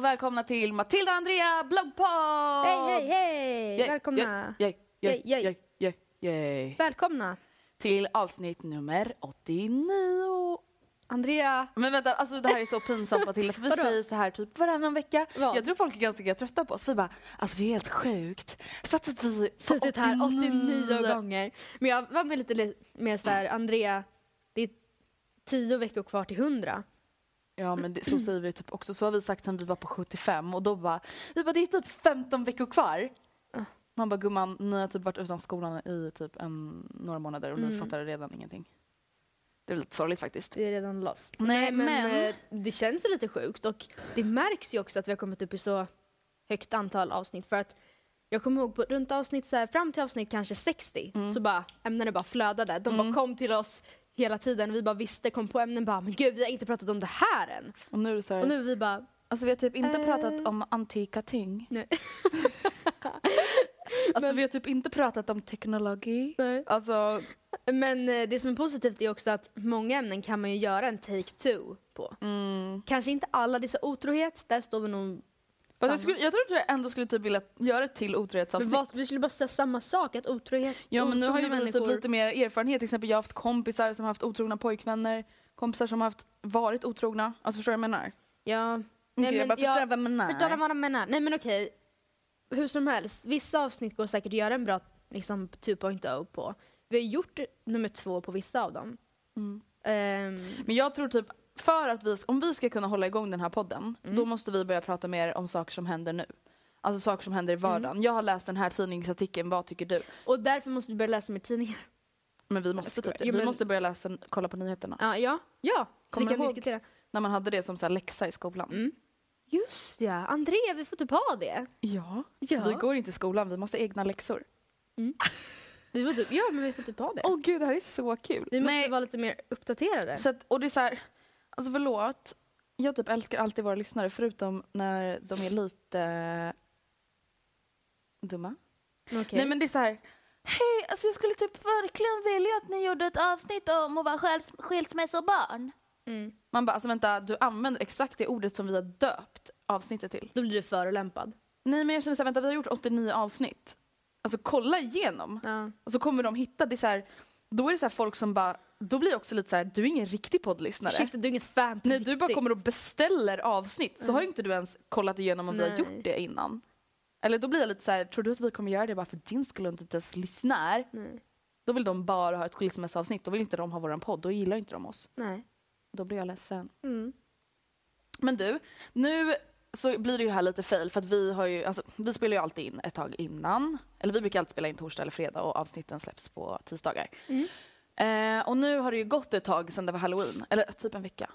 Och välkomna till Matilda och Andrea bloggpodd! Hej, hej, hej! Välkomna! Yay, yay, Yay. Välkomna! Till avsnitt nummer 89. Andrea, Men vänta, alltså det här är så pinsamt Matilda för vi säger så här typ varannan vecka. Vad? Jag tror folk är ganska trötta på oss. Vi bara, alltså det är helt sjukt. Fatta att vi suttit här 89 gånger. Men jag var med lite li- mer så här, Andrea, det är tio veckor kvar till 100. Ja men det, så säger vi typ också. Så har vi sagt sen vi var på 75 och då bara, vi bara det är typ 15 veckor kvar. Ah. Man bara gumman, ni har typ varit utan skolan i typ en, några månader och ni Mm. fattar redan ingenting. Det är lite sorgligt faktiskt. Det är redan lost. Nej, men, men- eh, det känns lite sjukt och det märks ju också att vi har kommit upp i så högt antal avsnitt för att jag kommer ihåg på runt avsnitt så här, fram till avsnitt kanske 60 Mm. så bara ämnena bara flödade. De bara kom till oss hela tiden. Vi bara visste, kom på ämnen bara men gud vi har inte pratat om det här än. Och nu är det så här, Och nu vi bara alltså vi har typ inte Eh. pratat om antika ting. nej. Alltså vi har typ inte pratat om teknologi. Nej. Alltså, Men eh, det som är positivt är också att många ämnen kan man ju göra en take two på. mm. Kanske inte alla, så otrohet, där står vi nog... Fast jag, skulle, jag tror att jag ändå skulle typ vilja göra ett till otrohetsavsnitt. vad, vi skulle bara säga samma sak, att otrohet... Ja men nu har ju vi typ lite mer erfarenhet. Till exempel jag har haft kompisar som har haft otrogna pojkvänner. Kompisar som har haft, varit otrogna. Alltså förstår du vad jag menar? Ja. Okej, Nej, jag men bara förstår jag vad jag menar. Förstår vad de menar? Nej men okej. Hur som helst, vissa avsnitt går säkert att göra en bra liksom, 2.0 på. Vi har gjort nummer två på vissa av dem. Mm. Ehm, Men jag tror typ, för att vi, om vi ska kunna hålla igång den här podden, Mm. då måste vi börja prata mer om saker som händer nu. Alltså saker som händer i vardagen. Mm. Jag har läst den här tidningsartikeln, vad tycker du? och därför måste vi börja läsa mer tidningar. Men vi måste typ det. Vi men- måste börja läsa, kolla på nyheterna. Ja, ja. ja. Så Kommer vi kan diskutera. När man hade det som så här läxa i skolan. Mm. Just ja, Andrea, vi får typ ha det. Ja. Ja. Vi går inte i skolan, vi måste ha egna läxor. Vi får typ, ja, men vi får typ ha det. Åh gud, det här är så kul. vi måste Nej, vara lite mer uppdaterade. så att, och det är så här, alltså förlåt. Jag typ älskar alltid våra lyssnare förutom när de är lite dumma. Okej. Nej men det är så här. Hej, alltså jag skulle typ verkligen vilja att ni gjorde ett avsnitt om att vara skils- skilsmässobarn. mm. Man bara, alltså vänta, du använder exakt det ordet som vi har döpt avsnittet till. Då blir du förolämpad. Nej men jag känner så här, vänta vi har gjort 89 avsnitt. Alltså kolla igenom. Ja. Och så kommer de hitta, det är så här, då är det så här folk som bara, då blir jag också lite så här, du är ingen riktig poddlyssnare. Ursäkta, du är inget fan på När du bara riktigt. kommer och beställer avsnitt så har inte du ens kollat igenom om vi har Nej. gjort det innan. Eller då blir jag lite så här, tror du att vi kommer göra det bara för din skull och inte ens lyssnar? Nej. Då vill de bara ha ett skilsmässoavsnitt, då vill inte de ha våran podd, då gillar inte de oss. Nej. Då blir jag ledsen. Mm. Men du, nu så blir det ju här lite fail för att vi har ju, alltså, vi spelar ju alltid in ett tag innan. Eller vi brukar alltid spela in torsdag eller fredag och avsnitten släpps på tisdagar. Eh, och nu har det ju gått ett tag sedan det var halloween, eller typ en vecka.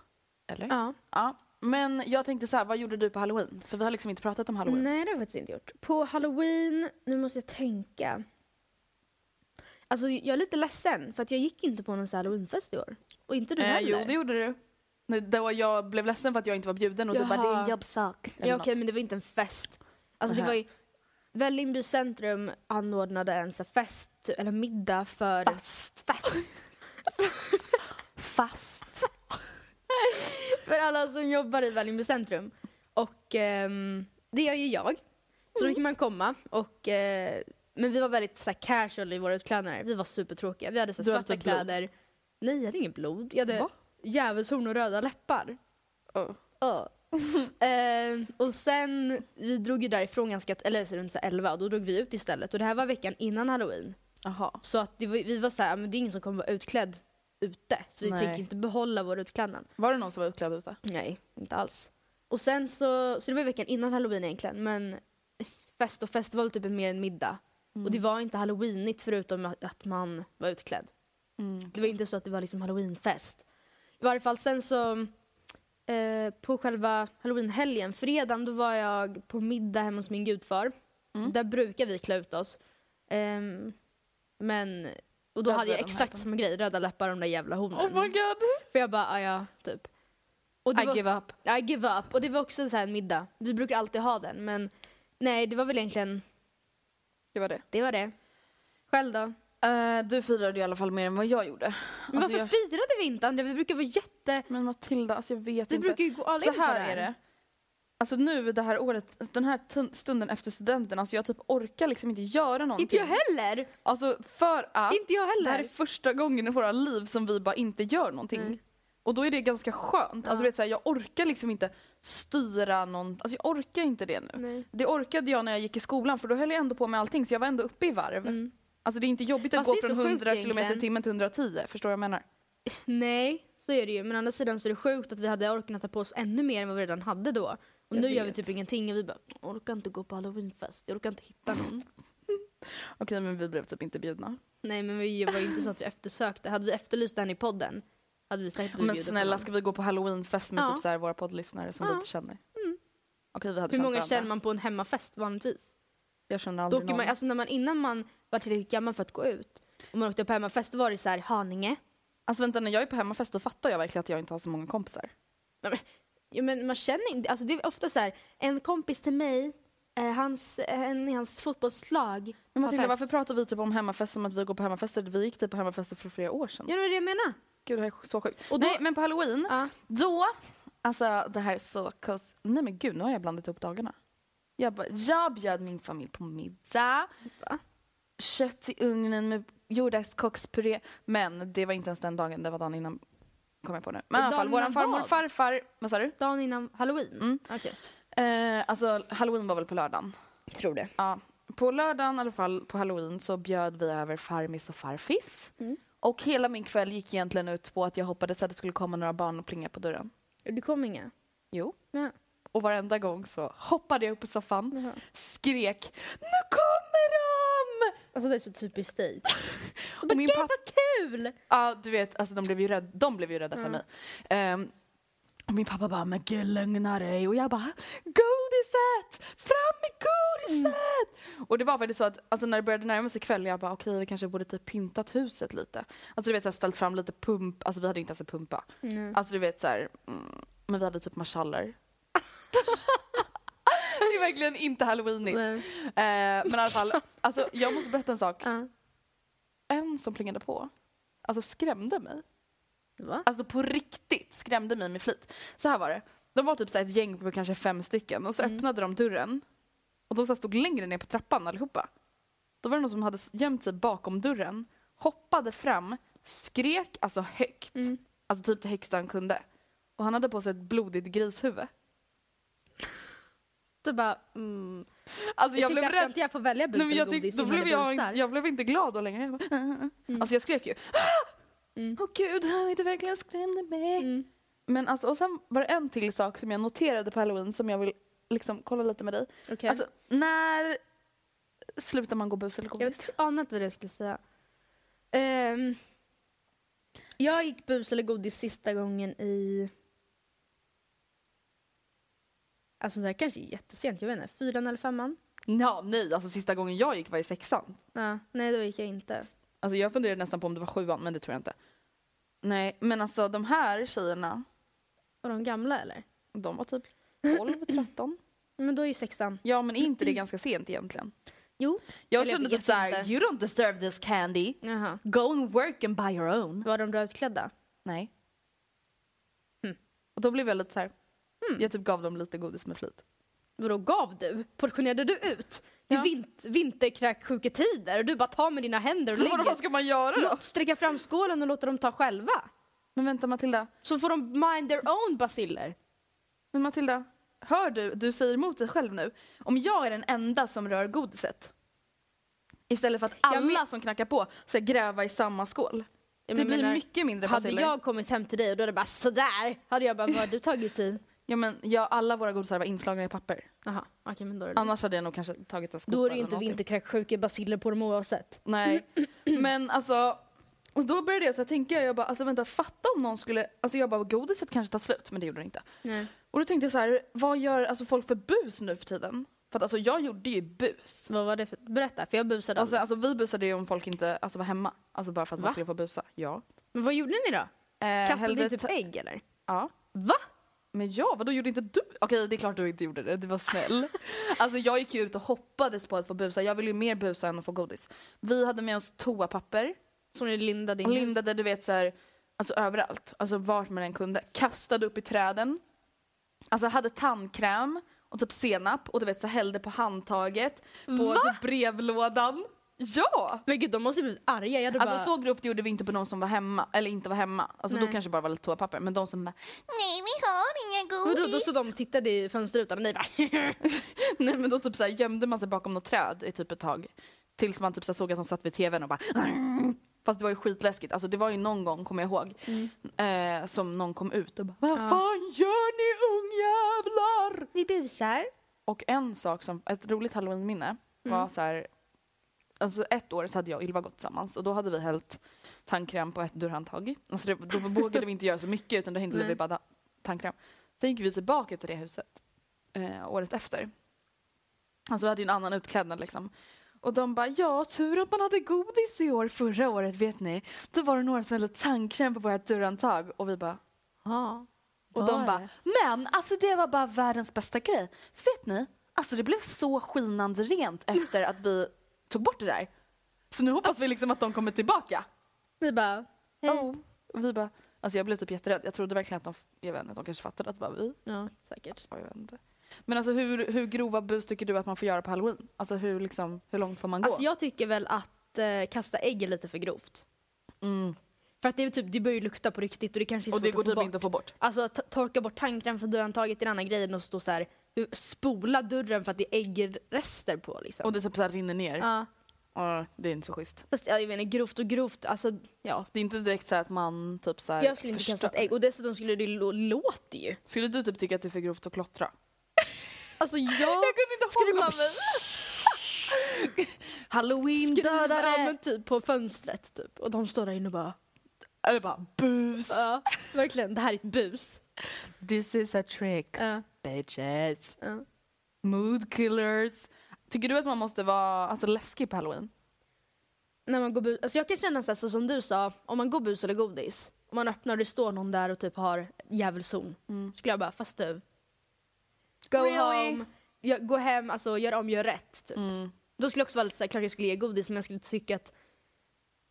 Eller? Ja. Ja. Men jag tänkte så här, vad gjorde du på halloween? För vi har liksom inte pratat om halloween. Nej, det har jag faktiskt inte gjort. På halloween, nu måste jag tänka. Alltså jag är lite ledsen för att jag gick inte på någon halloweenfest i år. Och inte du Eh, heller. jo, det gjorde du. Då jag blev ledsen för att jag inte var bjuden och du bara, det är en Jaha. jobbsak. Ja okej, något. men det var inte en fest. Alltså det var ju, Vällingby centrum anordnade en så fest, eller middag för... Fast. Fest. Fast. för alla som jobbar i Vällingby centrum. Och ehm, det gör ju jag. Så då fick man komma och eh, men vi var väldigt så här, casual i våra utklädnader. Vi var supertråkiga. Vi hade så här, Du hade svarta typ blod. kläder. Nej, jag hade inget blod. Jag hade Va? Djävulshorn och röda läppar. Oh. Ja. eh, och sen, vi drog ju därifrån ganska, eller runt så här 11 och då drog vi ut istället. Och det här var veckan innan halloween. Jaha. Så att var, vi var så här, men det är ingen som kommer vara utklädd ute. Så vi Nej. tänker inte behålla vår utklädnad. Var det någon som var utklädd ute? Nej, inte alls. Och sen så, så det var veckan innan halloween egentligen. Men fest och fest var typ mer en middag. Och det var inte halloweenigt förutom att, att man var utklädd. Mm. Det var inte så att det var liksom halloweenfest. I varje fall sen så eh, på själva halloweenhelgen, fredagen, då var jag på middag hemma hos min gudfar. Mm. Där brukar vi klä ut oss. Ehm, men, och då Röda hade jag exakt samma grej, röda läppar och de där jävla hornen. Oh my god. För jag bara, "Ah, ja, typ. Och I var, give up. I give up. Och det var också så här en middag. Vi brukar alltid ha den, men nej, det var väl egentligen, Det var det. det var det. Själv då? Eh, du firade i alla fall mer än vad jag gjorde. Men Alltså, varför jag... firade vi inte Andrea? Vi brukar vara jätte... Men Matilda, alltså jag vet Vi inte. brukar ju gå all Så in på här är det. Alltså nu det här året, den här tun- stunden efter studenten, alltså jag typ orkar liksom inte göra någonting. Inte jag heller! Alltså för att Inte jag heller. det här är första gången i våra liv som vi bara inte gör någonting. Nej. Och då är det ganska skönt. Alltså Ja. vet, så här, jag orkar liksom inte styra någon, alltså jag orkar inte det nu. Nej. Det orkade jag när jag gick i skolan för då höll jag ändå på med allting så jag var ändå uppe i varv. Mm. Alltså det är inte jobbigt att Fast gå från så sjukt 100 km i timmen till 110, förstår du vad jag menar? Nej, så är det ju. Men å andra sidan så är det sjukt att vi hade orkat ta på oss ännu mer än vad vi redan hade då. Och Jag nu gör vi vet. typ ingenting och vi bara, "Jag orkar inte gå på halloweenfest, jag orkar inte hitta någon. Okej men vi blev typ inte bjudna. Nej men vi var ju inte så att vi eftersökte. Hade vi efterlyst den i podden hade vi säkert Men snälla ska vi gå på halloweenfest med Ja. typ så här våra poddlyssnare som vi Ja. inte känner? Mm. Okej vi hade Hur många varandra. känner man på en hemmafest vanligtvis? Jag känner aldrig någon. man, alltså när man, innan man var tillräckligt gammal för att gå ut och man åkte på hemmafest då var det så här Haninge. Alltså vänta när jag är på hemmafest då fattar jag verkligen att jag inte har så många kompisar. Ja, men man känner inte, alltså det är ofta så här, en kompis till mig, eh, hans, en i hans fotbollslag Men Matilda fest. varför pratar vi typ om hemmafest som att vi går på hemmafester? Vi gick typ på hemmafester för flera år sedan. Ja, det är det jag menar. Gud det här är så sjukt. Och då- Nej men på halloween, Ja. då, alltså det här är så cause, nej men gud nu har jag blandat ihop dagarna. Jag, bara, jag bjöd min familj på middag, Va? kött i ugnen med jordärtskockspuré. Men det var inte ens den dagen, det var dagen innan. Kom jag på nu. Men i alla fall, våran farmor och farfar, vad sa du? Dagen innan halloween? Mm. Okej. Eh, alltså halloween var väl på lördagen. Tror det. Ja, på lördagen i alla fall, på halloween, så bjöd vi över farmis och farfis. Mm. Och hela min kväll gick egentligen ut på att jag hoppades att det skulle komma några barn och plinga på dörren. Det kom inga? Jo. Ja. Och varenda gång så hoppade jag upp på soffan, Jaha. skrek Nu kommer de! Alltså det är så typiskt dig. Och min pappa, vad kul! ja du vet, alltså de blev ju rädda, de blev ju rädda för Ja. mig. Ehm, och min pappa bara, men gud lugna dig. Och jag bara, godiset! Fram med godiset! Och det var faktiskt så att alltså, när det började närma sig kväll, jag bara okej vi kanske borde typ pyntat huset lite. Alltså du vet så här, ställt fram lite pump, alltså vi hade inte ens en pumpa. Mm. Alltså du vet så här, mm, men vi hade typ marschaller. Det är verkligen inte halloweenigt. Eh, men i alla fall, alltså, jag måste berätta en sak. Ja. En som plingade på, alltså skrämde mig. Va? Alltså på riktigt skrämde mig med flit. Så här var det. De var typ så ett gäng på kanske fem stycken och så Mm. öppnade de dörren. Och de så stod längre ner på trappan allihopa. Då var det någon som hade gömt sig bakom dörren, hoppade fram, skrek alltså högt. Mm. Alltså typ det högsta han kunde. Och han hade på sig ett blodigt grishuvud. Du bara, mm. Alltså jag Shit, blev jag rädd. inte jag få välja bus Nej, jag, godis då blev jag, jag blev inte glad då längre. Jag bara, Alltså jag skrek ju. Åh Mm. gud, han inte verkligen skrämde mig. Mm. Men alltså, och sen var det en till sak som jag noterade på halloween som jag vill liksom kolla lite med dig. Okej. Alltså, när slutar man gå bus eller jag godis? vet- anade inte vad jag skulle säga. Ehm, jag gick bus eller godis sista gången i... Alltså det här kanske är jättesent, jag vet inte. Fyran eller femman? Ja, nej, alltså sista gången jag gick var i sexan. Ja, nej, då gick jag inte. Alltså jag funderade nästan på om det var sjuan, men det tror jag inte. Nej, men alltså de här tjejerna, Var de gamla eller? de var typ 12, 13. Men då är ju sexan. Ja, men är inte det ganska sent egentligen? Jo. Jag Eller kände typ såhär, inte. you don't deserve this candy. Jaha. Go and work and buy your own. Var de bra utklädda? Nej. Hmm. Och då blev jag lite så här. jag typ gav dem lite godis med flit. Vadå gav du? Portionerade du ut? Det är Ja. vint- vinterkräksjuketider och du bara tar med dina händer och lägger. vad ska man göra då? Sträcka fram skålen och låta dem ta själva. Men vänta Matilda. Så får de mind their own basiller. Men Matilda, hör du, du säger emot dig själv nu. Om jag är den enda som rör godiset. Istället för att alla men- som knackar på ska gräva i samma skål. Jag det blir menar, mycket mindre Hade basiller. jag kommit hem till dig och då hade det bara sådär, hade jag bara, vad har du tagit i? Ja men ja, alla våra godisar var inslagna i papper. Jaha, okej men då är det Annars hade jag nog kanske tagit en skopa Då är det ju inte vinterkräksjuka basiller på dem oavsett. Nej, men alltså. Och då började jag så här tänka, jag bara, alltså vänta, fatta om någon skulle, alltså jag bara, godiset kanske tar slut, men det gjorde det inte. Nej. Och då tänkte jag så här, vad gör alltså folk för bus nu för tiden? För att alltså jag gjorde ju bus. Vad var det för, berätta, för jag busade Alltså, aldrig. alltså vi busade ju om folk inte alltså, var hemma. Alltså bara för att Va? man skulle få busa. Ja. Men vad gjorde ni då? Eh, Kastade ni typ ägg eller? Ja. Va? Men ja, vadå gjorde inte du? Okej det är klart du inte gjorde det, du var snäll. alltså jag gick ju ut och hoppades på att få busa, jag ville ju mer busa än att få godis. Vi hade med oss toapapper Som ni lindade in och lindade du vet så här, alltså överallt, alltså vart man än kunde. Kastade upp i träden. Alltså hade tandkräm och typ senap och du vet så hällde på handtaget, på Va? typ brevlådan. Ja! Men gud, de måste blivit arga. Jag hade Alltså bara... så grovt gjorde vi inte på de som var hemma, eller inte var hemma. Alltså då Nej. kanske det bara var lite toapapper. Men de som bara, nej vi har inga godis. Vadå, då så de tittade i fönsterrutan och ni bara... Nej men då typ så här, gömde man sig bakom något träd i typ ett tag. Tills man typ så såg att de satt vid tvn och bara Fast det var ju skitläskigt. Alltså det var ju någon gång, kommer jag ihåg, eh, som någon kom ut och bara Vad Ja. fan gör ni ungjävlar? Vi busar. Och en sak som, ett roligt halloweenminne var så här Alltså ett år så hade jag och Ylva gått tillsammans och då hade vi hällt tandkräm på ett dörrhandtag. Alltså det, då vågade vi inte göra så mycket utan då hängde vi bara tandkräm. Sen gick vi tillbaka till det huset eh, året efter. Alltså vi hade ju en annan utklädnad liksom. Och de bara, ja tur att man hade godis i år förra året vet ni. Då var det några som hällde tandkräm på vårt dörrhandtag och vi bara, Ja. och de bara, men alltså det var bara världens bästa grej. Vet ni? Alltså det blev så skinande rent efter att vi tog bort det där. Så nu hoppas vi liksom att de kommer tillbaka. Vi bara... Hej. Oh. Och vi bara, alltså jag blev typ jätterädd. Jag trodde verkligen att de, jag vet inte, de kanske fattade att det var vi. Ja, säkert. Ja, Jag vet inte. Men alltså hur, hur grova bus tycker du att man får göra på halloween? Alltså hur, liksom, hur långt får man gå? Alltså jag tycker väl att eh, kasta ägg är lite för grovt. mm. För att det, är typ, det börjar ju lukta på riktigt och det kanske är Och svårt det går att få typ bort. inte att få bort. Alltså torka bort tandkräm från dörrhandtaget är en annan grej än att stå så här, spola dörren för att det är äggrester på liksom. Och det typ så här rinner ner. ja. Ja, det är inte så schysst. Fast ja, jag inte, grovt och grovt, alltså ja. Det är inte direkt så att man typ så här Jag skulle inte förstör. kasta ett ägg och dessutom skulle det lå- låter ju. Skulle du typ tycka att det är för grovt att klottra? Alltså jag... Jag kunde inte Skulle hålla mig. Halloween ja, dödare! men typ på fönstret typ. Och de står där inne och bara... Eller bara bus! Ja, verkligen. Det här är ett bus. This is a trick. Ja, Bitches. ja. Mood killers. Tycker du att man måste vara alltså, läskig på halloween? När man går bus, alltså jag kan känna så, här, så som du sa, om man går bus eller godis, om man öppnar och det står någon där och typ har djävulshorn, skulle jag bara, fast du. Go Mm. Really? home, gör, gå hem, alltså gör om, gör rätt. Typ. Mm. Då skulle jag också vara lite så här, klart jag skulle ge godis, men jag skulle tycka att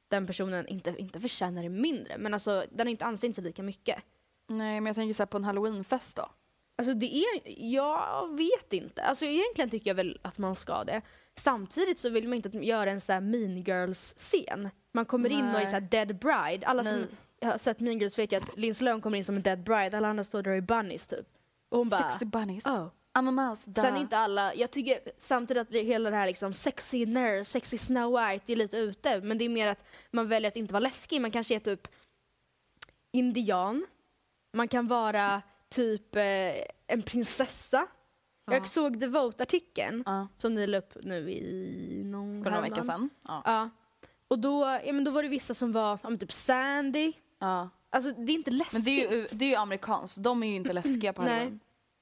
den personen inte, inte förtjänar det mindre. Men alltså, den har inte ansträngt sig lika mycket. Nej, men jag tänker så här på en halloweenfest då. Alltså det är, jag vet inte. Alltså egentligen tycker jag väl att man ska det. Samtidigt så vill man inte att göra en så här mean girls-scen. Man kommer in och är Nej. så här dead bride. Alla Nej. som har sett mean girls vet att Lindsay Lohan kommer in som en dead bride. Alla andra står där i bunnies typ. Och hon bara... Sexy bunnies. Oh. I'm a mouse. Duh. Sen inte alla, jag tycker samtidigt att hela det här liksom sexy nurse, sexy Snow White är lite ute. Men det är mer att man väljer att inte vara läskig. Man kanske är typ indian. Man kan vara typ eh, en prinsessa. Jag såg Devote-artikeln Ja. som ni la upp nu i någon För några häromdagen. veckor sedan. Ja. Ja. Och då, ja, men då var det vissa som var ja, men typ Sandy. Ja. Alltså det är inte läskigt. Men det är, ju, det är ju amerikanskt, de är ju inte läskiga på halloween.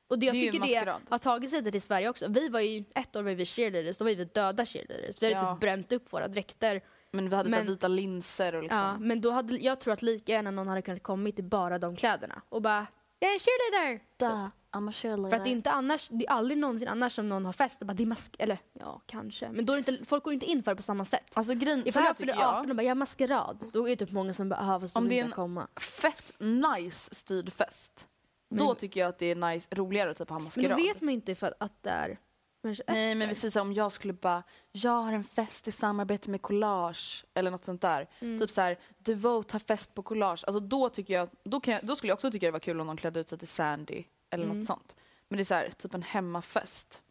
Och det, jag det tycker det har tagit sig till Sverige också. Vi var ju, ett år var vi cheerleaders, då var vi döda cheerleaders. Vi hade Ja. typ bränt upp våra dräkter. Men vi hade Men- vita linser och liksom. Ja, men då hade, jag tror att lika gärna någon hade kunnat kommit i bara de kläderna och bara jag är en cheerleader! Duh, I'm a cheerleader. För att det är inte annars, det är aldrig någonsin annars som någon har fest och bara det är mask, eller ja kanske. Men då är inte, folk går inte in för det på samma sätt. Alltså grejen, Ifall jag fyller tycker 18 jag. och bara jag är maskerad, då är det typ många som bara ah fast Om det är en- komma. Fett nice styrd fest. Då tycker jag att det är nice, roligare att typ ha Men maskerad. då vet man ju inte ifall att det är människor Nej men här, om jag skulle bara, jag har en fest i samarbete med Collage eller något sånt där. Mm. Typ så här, Devote har fest på Collage. Alltså då tycker jag, då, jag, då skulle jag också tycka det var kul om någon klädde ut sig till Sandy eller Mm. något sånt. Men det är så här, typ en hemmafest.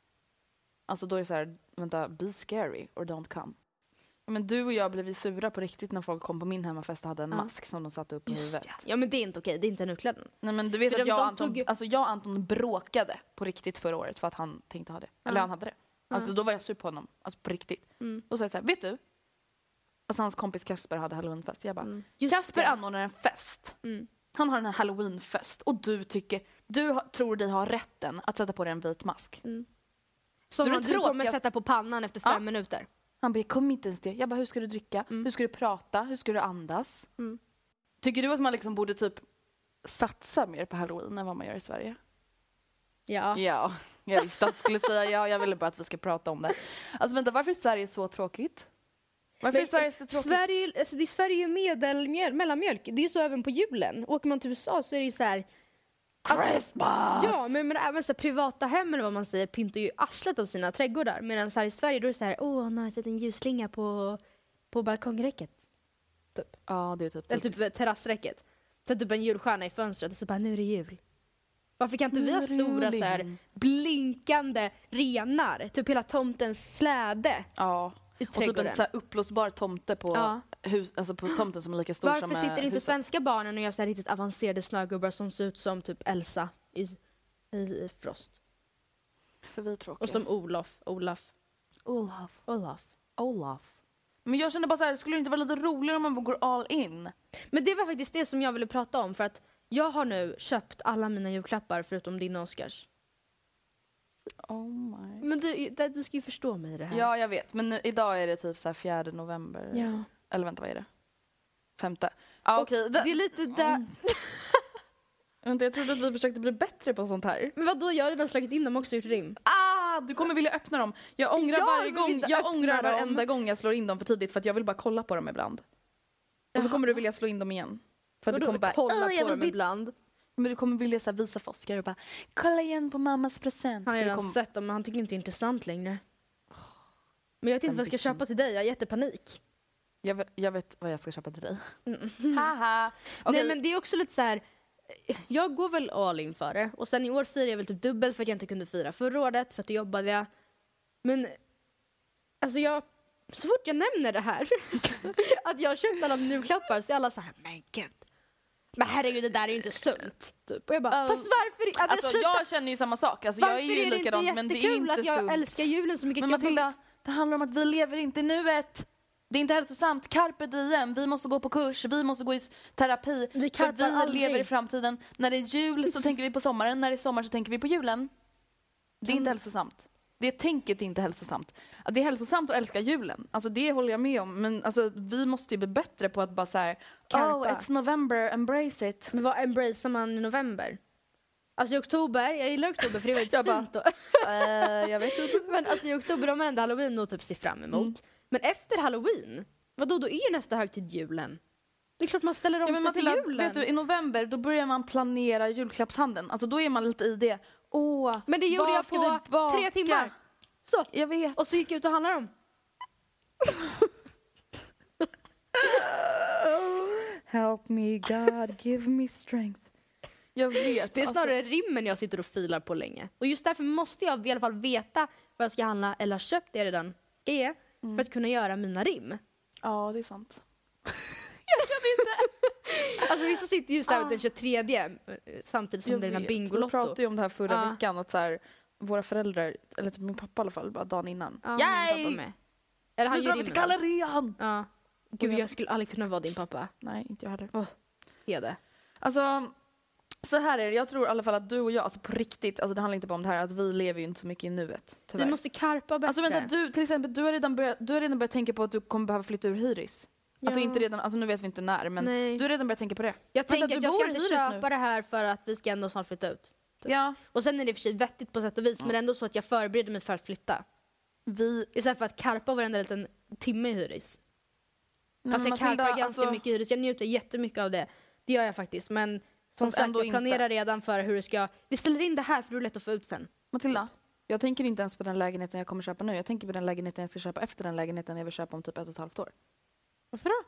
Alltså då är det så här, vänta, be scary or don't come. Men du och jag blev ju sura på riktigt när folk kom på min hemmafest och hade en mask som de satte upp på huvudet. ja. ja men det är inte okej, det är inte en utklädnad. Nej men du vet För att de- jag, och Anton, tog alltså jag och Anton bråkade på riktigt förra året för att han tänkte ha det. Eller han hade det. Alltså då var jag sur på honom. Alltså på riktigt. Mm. Då sa jag så här, vet du? Alltså hans kompis Kasper hade halloweenfest. Jag bara, Mm. Just Kasper det. anordnar en fest. Mm. Han har en halloweenfest och du tycker, du tror dig ha rätten att sätta på dig en vit mask. Som är det att du kommer sätta på pannan efter fem Ja. minuter. Han bara, kommer inte ens det. Jag bara, hur ska du dricka? Mm. Hur ska du prata? Hur ska du andas? Mm. Tycker du att man liksom borde typ satsa mer på halloween än vad man gör i Sverige? Ja. Ja, jag visste att du skulle säga ja. Jag ville bara att vi ska prata om det. Alltså vänta, varför är Sverige så tråkigt? Varför är Sverige så tråkigt? Sverige, alltså det är Sverige medelmjöl, mellanmjölk. Det är så även på julen. Åker man till USA så är det ju så här... Christmas! Ja, men, men även så här, privata hem eller vad man säger pyntar ju arslet av sina trädgårdar. Medan här i Sverige då är det så här, åh, nu har sett en ljusslinga på, på balkongräcket. Typ. Ja, det är typ Eller typ terrassräcket. Så typ en julstjärna i fönstret och så bara, nu är det jul. Varför kan inte vi ha stora så här, blinkande renar? Typ hela tomtens släde Ja. i Och typ en så här uppblåsbar tomte på, Ja. Hus, alltså på tomten som är lika stor som Varför eh, sitter inte huset. svenska barnen och gör så här riktigt avancerade snögubbar som ser ut som typ Elsa i, i, Frost? För vi är tråkiga. Och som Olof, Olaf, Olaf. Olaf. Olaf. Men jag känner bara så här, skulle det inte vara lite roligare om man går all in? Men det var faktiskt det som jag ville prata om för att jag har nu köpt alla mina julklappar förutom din och Oscars. Oh my. Men du, du ska ju förstå mig i det här. Ja, jag vet. Men nu, idag är det typ så här 4 november. Ja. Eller vänta, vad är det? Femte. Och okej. Det är lite där... Vänta, jag trodde att vi försökte bli bättre på sånt här. Men vadå, jag har redan slagit in dem också och gjort rim. Ah, du kommer vilja öppna dem. Jag ångrar Jag varje gång, jag ångrar varenda gång jag slår in dem för tidigt för att jag vill bara kolla på dem ibland. Och så Jaha. kommer du vilja slå in dem igen. För att du kommer bara, kolla "Åh, jag på dem bli-" ibland. Men du kommer vilja så visa för Oscar och bara, kolla igen på mammas present. Han har redan kommer- sett dem men han tycker inte det är intressant längre. Men jag vet inte Den vad jag ska bitchen. köpa till dig, jag har jättepanik. Jag, vet, jag vet vad jag ska köpa till dig. Haha. Okej, Nej men det är också lite så här. jag går väl all in för det. Och sen i år firar jag väl typ dubbelt för att jag inte kunde fira förra året för att då jobbade jag. Men alltså jag, så fort jag nämner det här, att jag köpt alla julklappar så är alla så här, men gud. Men herregud det där är ju inte sunt. Typ. Och jag bara, Um, fast varför? Men Alltså, sluta. jag känner ju samma sak. Alltså, varför jag är ju det likadan inte men det är jättekul inte att jag sunt. älskar julen så mycket? Men Matilda, det handlar om att vi lever inte i nuet. Det är inte hälsosamt. Carpe diem. Vi måste gå på kurs, vi måste gå i terapi. Vi för vi aldrig. lever i framtiden. När det är jul så tänker vi på sommaren, när det är sommar så tänker vi på julen. Det är inte hälsosamt. Det tänket är inte hälsosamt. Det är hälsosamt att älska julen. Alltså det håller jag med om. Men alltså, vi måste ju bli bättre på att bara säga Carpa. Oh, it's November, embrace it. Men vad embracear man i november? Alltså i oktober, jag gillar oktober för det är väldigt Jag bara- fint då. Eh, jag vet inte. Men alltså i oktober har man ändå halloween att typ se fram emot. Men efter halloween, vadå då är ju nästa högtid julen. Det är klart man ställer om Ja, men sig till Matilda, julen. vet du, i november då börjar man planera julklappshandeln. Alltså då är man lite i det. Åh, Men det gjorde jag på tre timmar. Så, Jag vet. och så gick jag ut och handlade dem. Help me God, give me strength. Jag vet. Det är alltså. snarare rimmen jag sitter och filar på länge. Och just därför måste jag i alla fall veta vad jag ska handla, eller har köpt det redan ska ge, för att kunna göra mina rim. Ja, det är sant. Alltså vissa sitter ju såhär den 23 eh, samtidigt som Jag det är den här vet. Vi Bingolotto. pratade ju om det här förra Ja. veckan att så här, våra föräldrar, eller typ min pappa i alla fall, bara dagen innan. Ja, min Yay! Eller han Nu drar vi till gallerian! Ja. Gud jag- jag skulle aldrig kunna vara din pappa. Nej, inte jag heller. Hede. Alltså, så här är det. Jag tror i alla fall att du och jag, alltså på riktigt, alltså det handlar inte bara om det här, alltså vi lever ju inte så mycket i nuet. Tyvärr. Vi måste karpa bättre. Alltså vänta, du till exempel, du har, redan börjat, du har redan börjat tänka på att du kommer behöva flytta ur hyris. Alltså Ja. inte redan, alltså nu vet vi inte när, men Nej. du har redan börjat tänka på det. jag Vänta, tänker att jag ska inte hyres nu? köpa det här för att vi ska ändå snart flytta ut. Ja. Och sen är det för sig vettigt på sätt och vis, men det är ändå så att jag förbereder mig för att flytta. Vi... Istället för att karpa varenda liten timme i hyris. Fast men jag karpar ganska alltså- mycket i hyris. Jag njuter jättemycket av det. Det gör jag faktiskt. Men som sagt, jag inte. planerar redan för hur det ska... Vi ställer in det här för det är lätt att få ut sen. Matilda, jag tänker inte ens på den lägenheten jag kommer köpa nu. Jag tänker på den lägenheten jag ska köpa efter den lägenheten jag vill köpa om typ ett och ett halvt år. Varför då?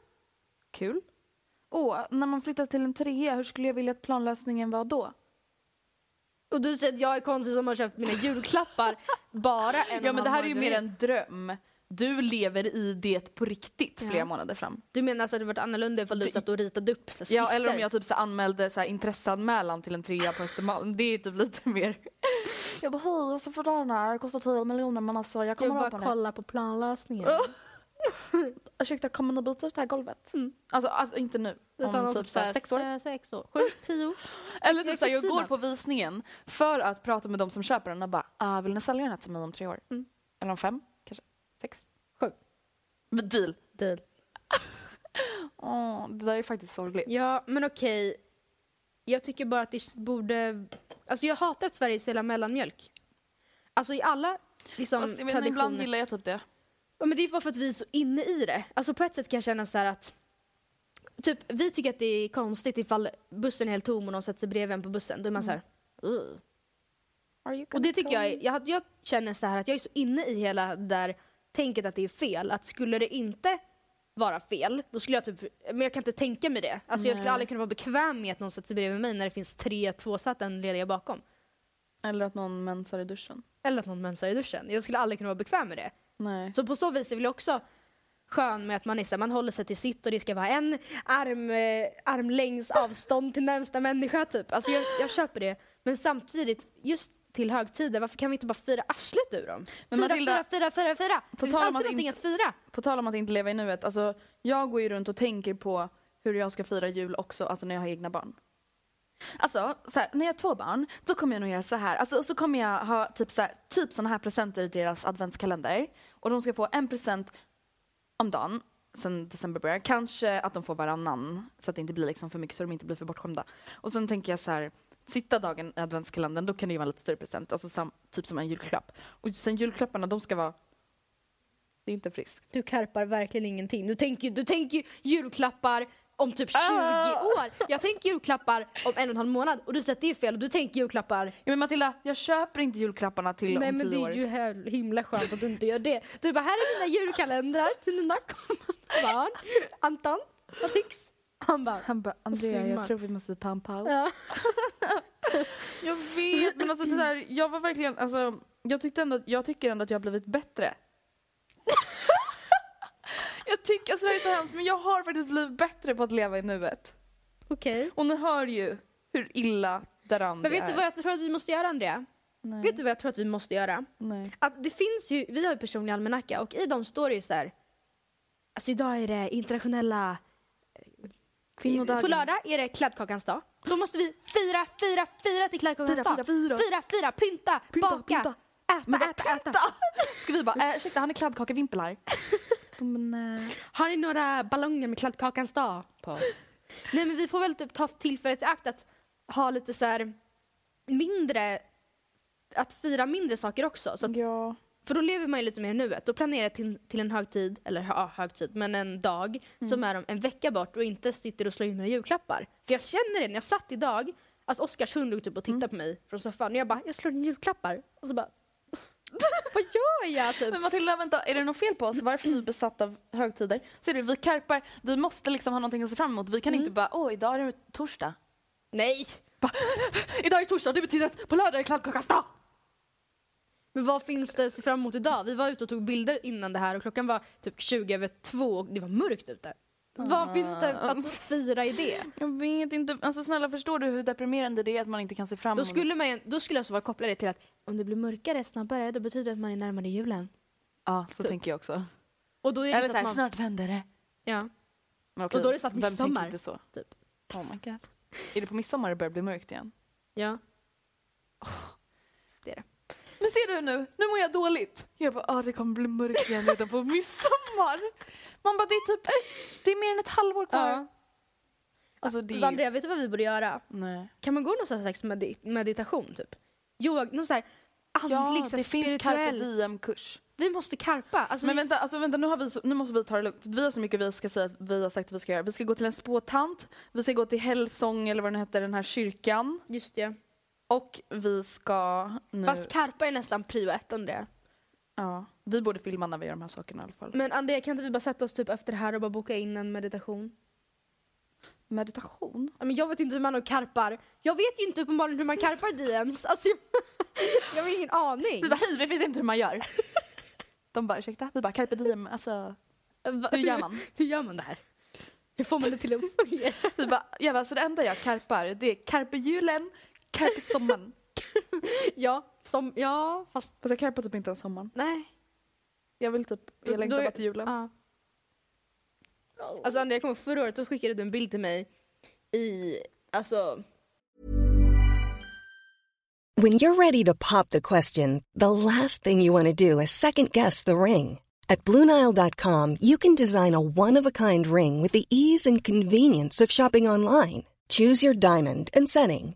Kul. Och när man flyttar till en trea, hur skulle jag vilja att planlösningen var då? Och du säger att jag är konstig som har köpt mina julklappar bara en Ja en men det här är ju mer en dröm. Du lever i det på riktigt Ja. flera månader fram. Du menar alltså att det varit annorlunda ifall du Det- satt och ritade upp så här Ja, eller om skisser? jag typ så anmälde så här intresseanmälan till en trea på Östermalm. Det är typ lite mer... Jag bara hej, så får den här, kostar 10 miljoner men alltså jag Jag kommer bara på den. kolla på planlösningen. Ursäkta, kommer ni byta ut det här golvet? Mm. Alltså, alltså inte nu, Utan om typ så här, sex år. eh, sex år. Sju, tio. Eller jag typ så här, jag går på visningen för att prata med de som köper den och bara ah, vill ni sälja den här till mig om tre år? Mm. Eller om fem? Sex? Sju. Men deal. Deal. Åh, det där är faktiskt sorgligt. Ja, men okej. Jag tycker bara att det borde... Alltså jag hatar att Sverige säljer mellanmjölk. Alltså i alla liksom, Fast jag vet, inte, ibland traditioner. gillar jag typ det. Ja, men det är bara för att vi är så inne i det. Alltså på ett sätt kan jag känna så här att Typ, vi tycker att det är konstigt ifall bussen är helt tom och någon sätter sig bredvid en på bussen. Då är man så här. You Och det tycker jag, är, jag, jag känner så här att jag är så inne i hela där tänket att det är fel. Att skulle det inte vara fel, då skulle jag typ, men jag kan inte tänka mig det. Alltså jag skulle aldrig kunna vara bekväm med att någon sätter sig bredvid mig när det finns tre tvåsäten lediga bakom. Eller att någon mensar i duschen. Eller att någon mensar i duschen. Jag skulle aldrig kunna vara bekväm med det. Nej. Så på så vis är väl också skön med att man, är så man håller sig till sitt och det ska vara en arm, eh, armlängds avstånd till närmsta människa typ. Alltså jag, jag köper det. Men samtidigt, just till högtider, varför kan vi inte bara fira arslet ur dem? Men fira, Matilda, fira, fira, fira, fira! Det på finns tal om alltid någonting inte- att fira. På tal om att inte leva i nuet, alltså jag går ju runt och tänker på hur jag ska fira jul också, alltså när jag har egna barn. Alltså, så här, när jag har två barn, då kommer jag nog göra så här. Alltså, så kommer jag ha typ, så här, typ såna här presenter i deras adventskalender. Och de ska få en present om dagen sen december börjar. Kanske att de får varannan så att det inte blir liksom för mycket så de inte blir för bortskämda. Och sen tänker jag så här, sista dagen i adventskalendern då kan det ju vara en lite större present, alltså sam, typ som en julklapp. Och sen julklapparna de ska vara, det är inte friskt. Du karpar verkligen ingenting. Du tänker, du tänker ju julklappar om typ 20 Ah! år. Jag tänker julklappar om en och en halv månad och du säger att det är fel och du tänker julklappar Ja men Matilda, jag köper inte julklapparna till Nej om men tio det år. är ju himla skönt att du inte gör det. Du bara, här är mina julkalendrar till mina kommande barn. Anton, vad tycks? Han bara, Han bara, Andrea Svimmar. jag tror vi måste ta en paus. ja. Jag vet, men alltså det där, jag var verkligen, alltså jag tyckte ändå, jag tycker ändå att jag har blivit bättre. jag tycker, alltså det här är så hemskt, men jag har faktiskt blivit bättre på att leva i nuet. Okej. Och ni hör ju hur illa däran Men vet du är. vad jag tror att vi måste göra Andrea? Nej. Vet du vad jag tror att vi måste göra? Nej. Att det finns ju, vi har ju personlig almanacka och i dem står det ju så här. Alltså idag är det internationella Kvinnodagen. På lördag är det kladdkakans dag. Då måste vi fira, fira, fira till kladdkakans Fira, dag. fira, fira. fira, fira, pynta, Pynta, baka, pynta. äta, Men äta, äta. Ska vi bara, äh, ursäkta har ni kladdkakevimplar? Nej. Har ni några ballonger med kladdkakans dag på? Nej men vi får väl typ ta tillfället i akt att ha lite så här mindre, att fira mindre saker också. Så att, Ja. För då lever man ju lite mer i nuet. Då planerar jag till, till en högtid, eller ja, högtid, men en dag som är om en vecka bort och inte sitter och slår in några julklappar. För jag känner det när jag satt idag, alltså Oskars hund låg typ och tittade på mig från soffan och jag bara, jag slår in julklappar. Och så bara, vad gör jag typ? Men Matilda, vänta, är det något fel på oss? Varför är vi besatta av högtider? Ser du, vi karpar, vi måste liksom ha någonting att se fram emot. Vi kan inte bara, åh idag är det torsdag. Nej! Idag är torsdag, det betyder att på lördag är kladdkakans dag! Men vad finns det att se fram emot idag? Vi var ute och tog bilder innan det här och klockan var typ 20 över två och det var mörkt ute. Vad finns det att fira i det? Jag vet inte. Alltså snälla förstår du hur deprimerande det är att man inte kan se fram Då emot skulle, man, ju- då skulle jag alltså vara kopplad det till att om det blir mörkare snabbare då betyder det att man är närmare julen. Ja, så typ. tänker jag också. Och då är det Eller så så att här, man, snart vänder det. ja. Men okej, Och då är det snart vem tänker midsommar, inte så? typ. Oh my god. Är det på midsommar det börjar bli mörkt igen? ja. Men ser du nu, nu mår jag dåligt. Jag bara, ah, det kommer bli mörkt igen redan på midsommar. Man bara, det är typ, det är mer än ett halvår kvar. ja. Alltså det är ju, vet du vad vi borde göra? nej. Kan man gå någon slags medi- meditation typ? Yoga, någon sån här andlig, Ja, så här det finns carpe spirituell. diem-kurs. Vi måste karpa. Alltså, Men vänta, alltså vänta nu, vi så, nu måste vi ta det lugnt. Vi har så mycket vi ska säga att vi har sagt att vi ska göra. Vi ska gå till en spåtant, vi ska gå till Hällsång eller vad den heter, den här kyrkan. Just det. Och vi ska nu... Fast karpa är nästan prio ett, Andrea. ja, vi borde filma när vi gör de här sakerna i alla fall. Men Andrea, kan inte vi bara sätta oss typ efter det här och bara boka in en meditation? Meditation? Ja, Men jag vet inte hur man karpar. Jag vet ju inte uppenbarligen hur man karpar DMs. Alltså, jag, jag har ingen aning. Vi bara, hej, vi vet inte hur man gör. De bara, ursäkta? Vi bara, carpe diem, alltså Va- hur gör man? Hur gör man det här? Hur får man det till att fungera? Vi bara, bara, så det enda jag karpar det är carpe julen, carpe sommaren. ja, som, ja, fast Fast jag karpar typ inte ens sommaren. nej. Jag vill typ, jag längtar bara till julen. Ja. Alltså Andrea, jag kommer förra året då skickade du en bild till mig i, alltså, When you're ready to pop the question, the last thing you want to do is second guess the ring. At Bluenile.com, you can design a one of a kind ring with the ease and convenience of shopping online. Choose your diamond and setting.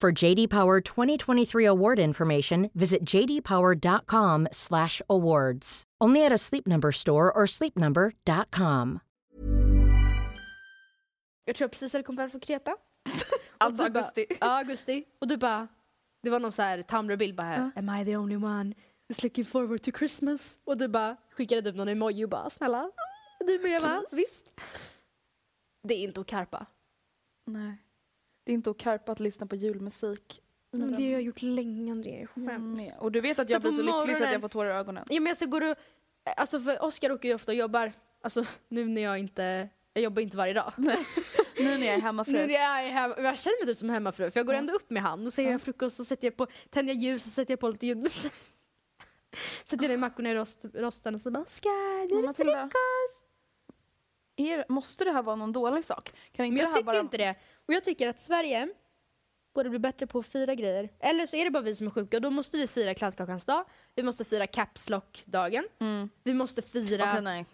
For JD Power 2023 award information, visit jdpower.com/awards. Only at a Sleep Number store or sleepnumber.com. jag tror jag precis hade kommit hem från Kreta. Alltså augusti. Ja, augusti. Och du bara, det var någon så här Tumblr-bild bara, am I the only one who's looking forward to Christmas? Och du bara skickade typ någon emoji och bara, snälla, du med va? Visst. Det är inte att karpa. Nej. Det är inte att karpa att lyssna på julmusik. Men det har jag gjort länge André, jag Jag skäms. med. Och du vet att Så jag blir på så lycklig så att jag får tårar i ögonen. Ja men jag ska gå och, alltså för Oskar åker ju ofta och jobbar, alltså nu när jag inte, jag jobbar inte varje dag. Nu när jag är Nu hemmafru. när jag är hemma, jag känner mig typ som hemmafru för jag går ändå upp med han och så gör jag frukost och sätter jag på, tänder jag ljus och sätter jag på lite julmusik. sätter jag ner mackorna i rost, rosten och så bara Oskar, nu är det frukost. Är, måste det här vara någon dålig sak? Kan inte Men jag det här tycker bara... inte det. Och jag tycker att Sverige borde bli bättre på att fira grejer. Eller så är det bara vi som är sjuka och då måste vi fira kladdkakans dag. Vi måste fira caps lock-dagen. Vi måste fira... Mm. Okej, nej.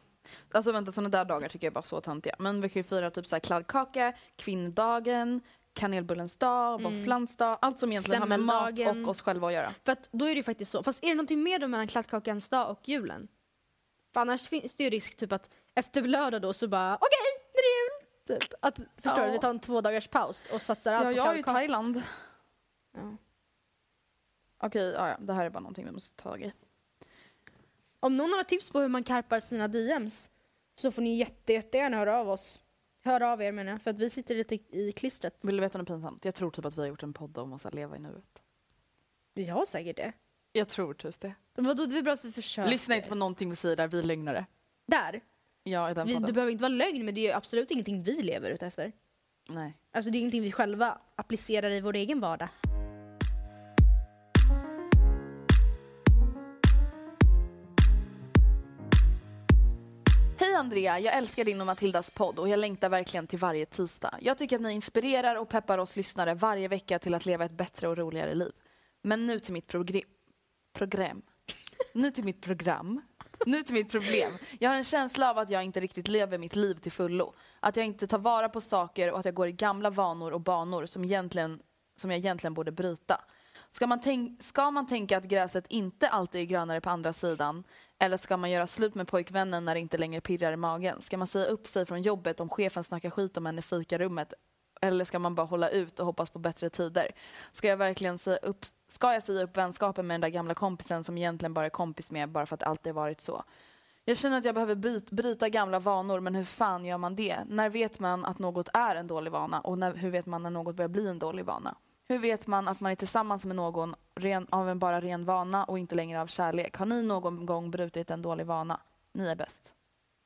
Alltså vänta, sådana där dagar tycker jag är bara så töntiga. Men vi kan ju fira typ såhär kladdkaka, kvinnodagen, kanelbullens dag, våfflans dag. Allt som egentligen har med mat och oss själva att göra. För att då är det ju faktiskt så. Fast är det någonting mer då mellan kladdkakans dag och julen? För annars finns det ju risk typ att efter lördag då så bara okej, nu är det jul! Typ. Att, förstår Ja. du? Vi tar en två dagars paus och satsar allt Ja, på jag är i. Thailand. Ja. Okej, ja, ja, det här är bara någonting vi måste ta tag i. Om någon har tips på hur man karpar sina DMs så får ni jätte, jättegärna höra av oss. Höra av er menar jag, för att vi sitter lite i klistret. Vill du veta något pinsamt? Jag tror typ att vi har gjort en podd om oss att leva i nuet. Vi har säkert det. Jag tror typ det. Vadå, det är bra att vi försöker. Lyssna inte på någonting vi säger där, vi är lögnare. Där. Ja, i den Vi, podden. det behöver inte vara lögn, men det är ju absolut ingenting vi lever ute efter. Nej. Alltså det är ingenting vi själva applicerar i vår egen vardag. Hej Andrea, jag älskar din och Matildas podd och jag längtar verkligen till varje tisdag. Jag tycker att ni inspirerar och peppar oss lyssnare varje vecka till att leva ett bättre och roligare liv. Men nu till mitt progr- program. Nu till mitt program. Nu till mitt problem. Jag har en känsla av att jag inte riktigt lever mitt liv till fullo. Att jag inte tar vara på saker och att jag går i gamla vanor och banor som, egentligen, som jag egentligen borde bryta. Ska man, tänk, ska man tänka att gräset inte alltid är grönare på andra sidan? Eller ska man göra slut med pojkvännen när det inte längre pirrar i magen? Ska man säga upp sig från jobbet om chefen snackar skit om en i fikarummet? Eller ska man bara hålla ut och hoppas på bättre tider? Ska jag verkligen säga upp, ska jag säga upp vänskapen med den där gamla kompisen som egentligen bara är kompis med bara för att det alltid har varit så? Jag känner att jag behöver bryt, bryta gamla vanor, men hur fan gör man det? När vet man att något är en dålig vana? Och när, hur vet man när något börjar bli en dålig vana? Hur vet man att man är tillsammans med någon ren, av en bara ren vana och inte längre av kärlek? Har ni någon gång brutit en dålig vana? Ni är bäst.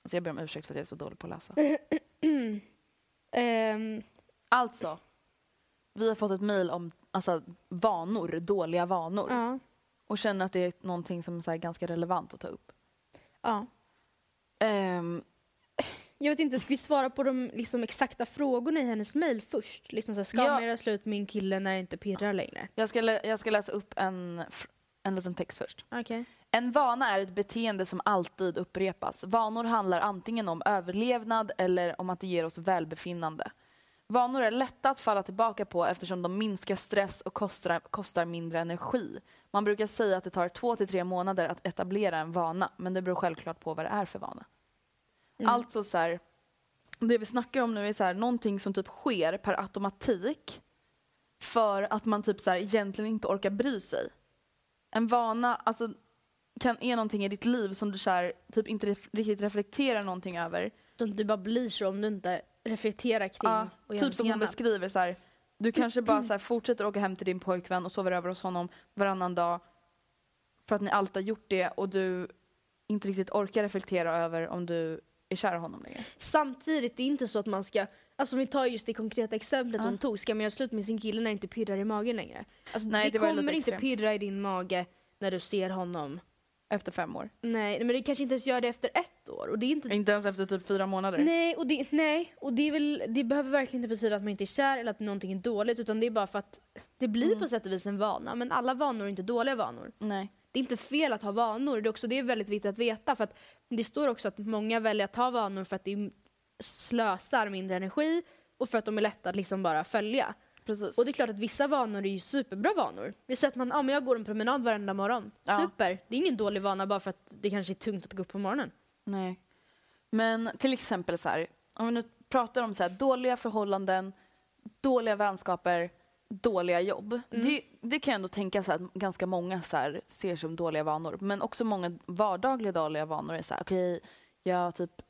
Alltså jag ber om ursäkt för att jag är så dålig på att läsa. um, Alltså, vi har fått ett mejl om alltså, vanor, dåliga vanor. ja, Och känner att det är någonting som är så här, ganska relevant att ta upp. ja. Ehm, Jag vet inte, ska vi svara på de liksom, exakta frågorna i hennes mejl först? Liksom så här, ska Ja. man göra slut med en kille när det inte pirrar längre? jag, ska lä- jag ska läsa upp en, fr- en liten text först. Okej. En vana är ett beteende som alltid upprepas. Vanor handlar antingen om överlevnad eller om att det ger oss välbefinnande. Vanor är lätta att falla tillbaka på eftersom de minskar stress och kostar, kostar mindre energi. Man brukar säga att det tar två till tre månader att etablera en vana, men det beror självklart på vad det är för vana. Alltså så här, det vi snackar om nu är så här, någonting som typ sker per automatik för att man typ så här, egentligen inte orkar bry sig. En vana, alltså kan, är någonting i ditt liv som du så här, typ inte ref- riktigt reflekterar någonting över. Utan Du bara blir så om du inte reflekterar kring Ja, och typ som hon annat. beskriver så här, du kanske bara så här, fortsätter åka hem till din pojkvän och sover över hos honom varannan dag för att ni alltid har gjort det och du inte riktigt orkar reflektera över om du är kär i honom längre. Samtidigt, det är inte så att man ska, alltså om vi tar just det konkreta exemplet Ja. hon tog, ska man göra slut med sin kille när det inte pirrar i magen längre? Alltså, Nej, det, det kommer inte extremt. pirra i din mage när du ser honom. Efter fem år. Nej, men det kanske inte ens gör det efter ett år. Och det är inte Inte ens efter typ fyra månader. Nej, och, det, nej, och det, väl, det behöver verkligen inte betyda att man inte är kär eller att någonting är dåligt utan det är bara för att det blir Mm. på sätt och vis en vana. Men alla vanor är inte dåliga vanor. Nej. Det är inte fel att ha vanor, det är, också, det är väldigt viktigt att veta för att det står också att många väljer att ha vanor för att det slösar mindre energi och för att de är lätta att liksom bara följa. Precis. Och det är klart att vissa vanor är ju superbra vanor. Vi säger att man, ja men jag går en promenad varenda morgon. Ja. Super! Det är ingen dålig vana bara för att det kanske är tungt att gå upp på morgonen. Nej. Men till exempel så här, om vi nu pratar om så här, dåliga förhållanden, dåliga vänskaper, dåliga jobb. Det, det kan jag ändå tänka så här, att ganska många så här, ser som dåliga vanor. Men också många vardagliga dåliga vanor är så här, okej, jag typ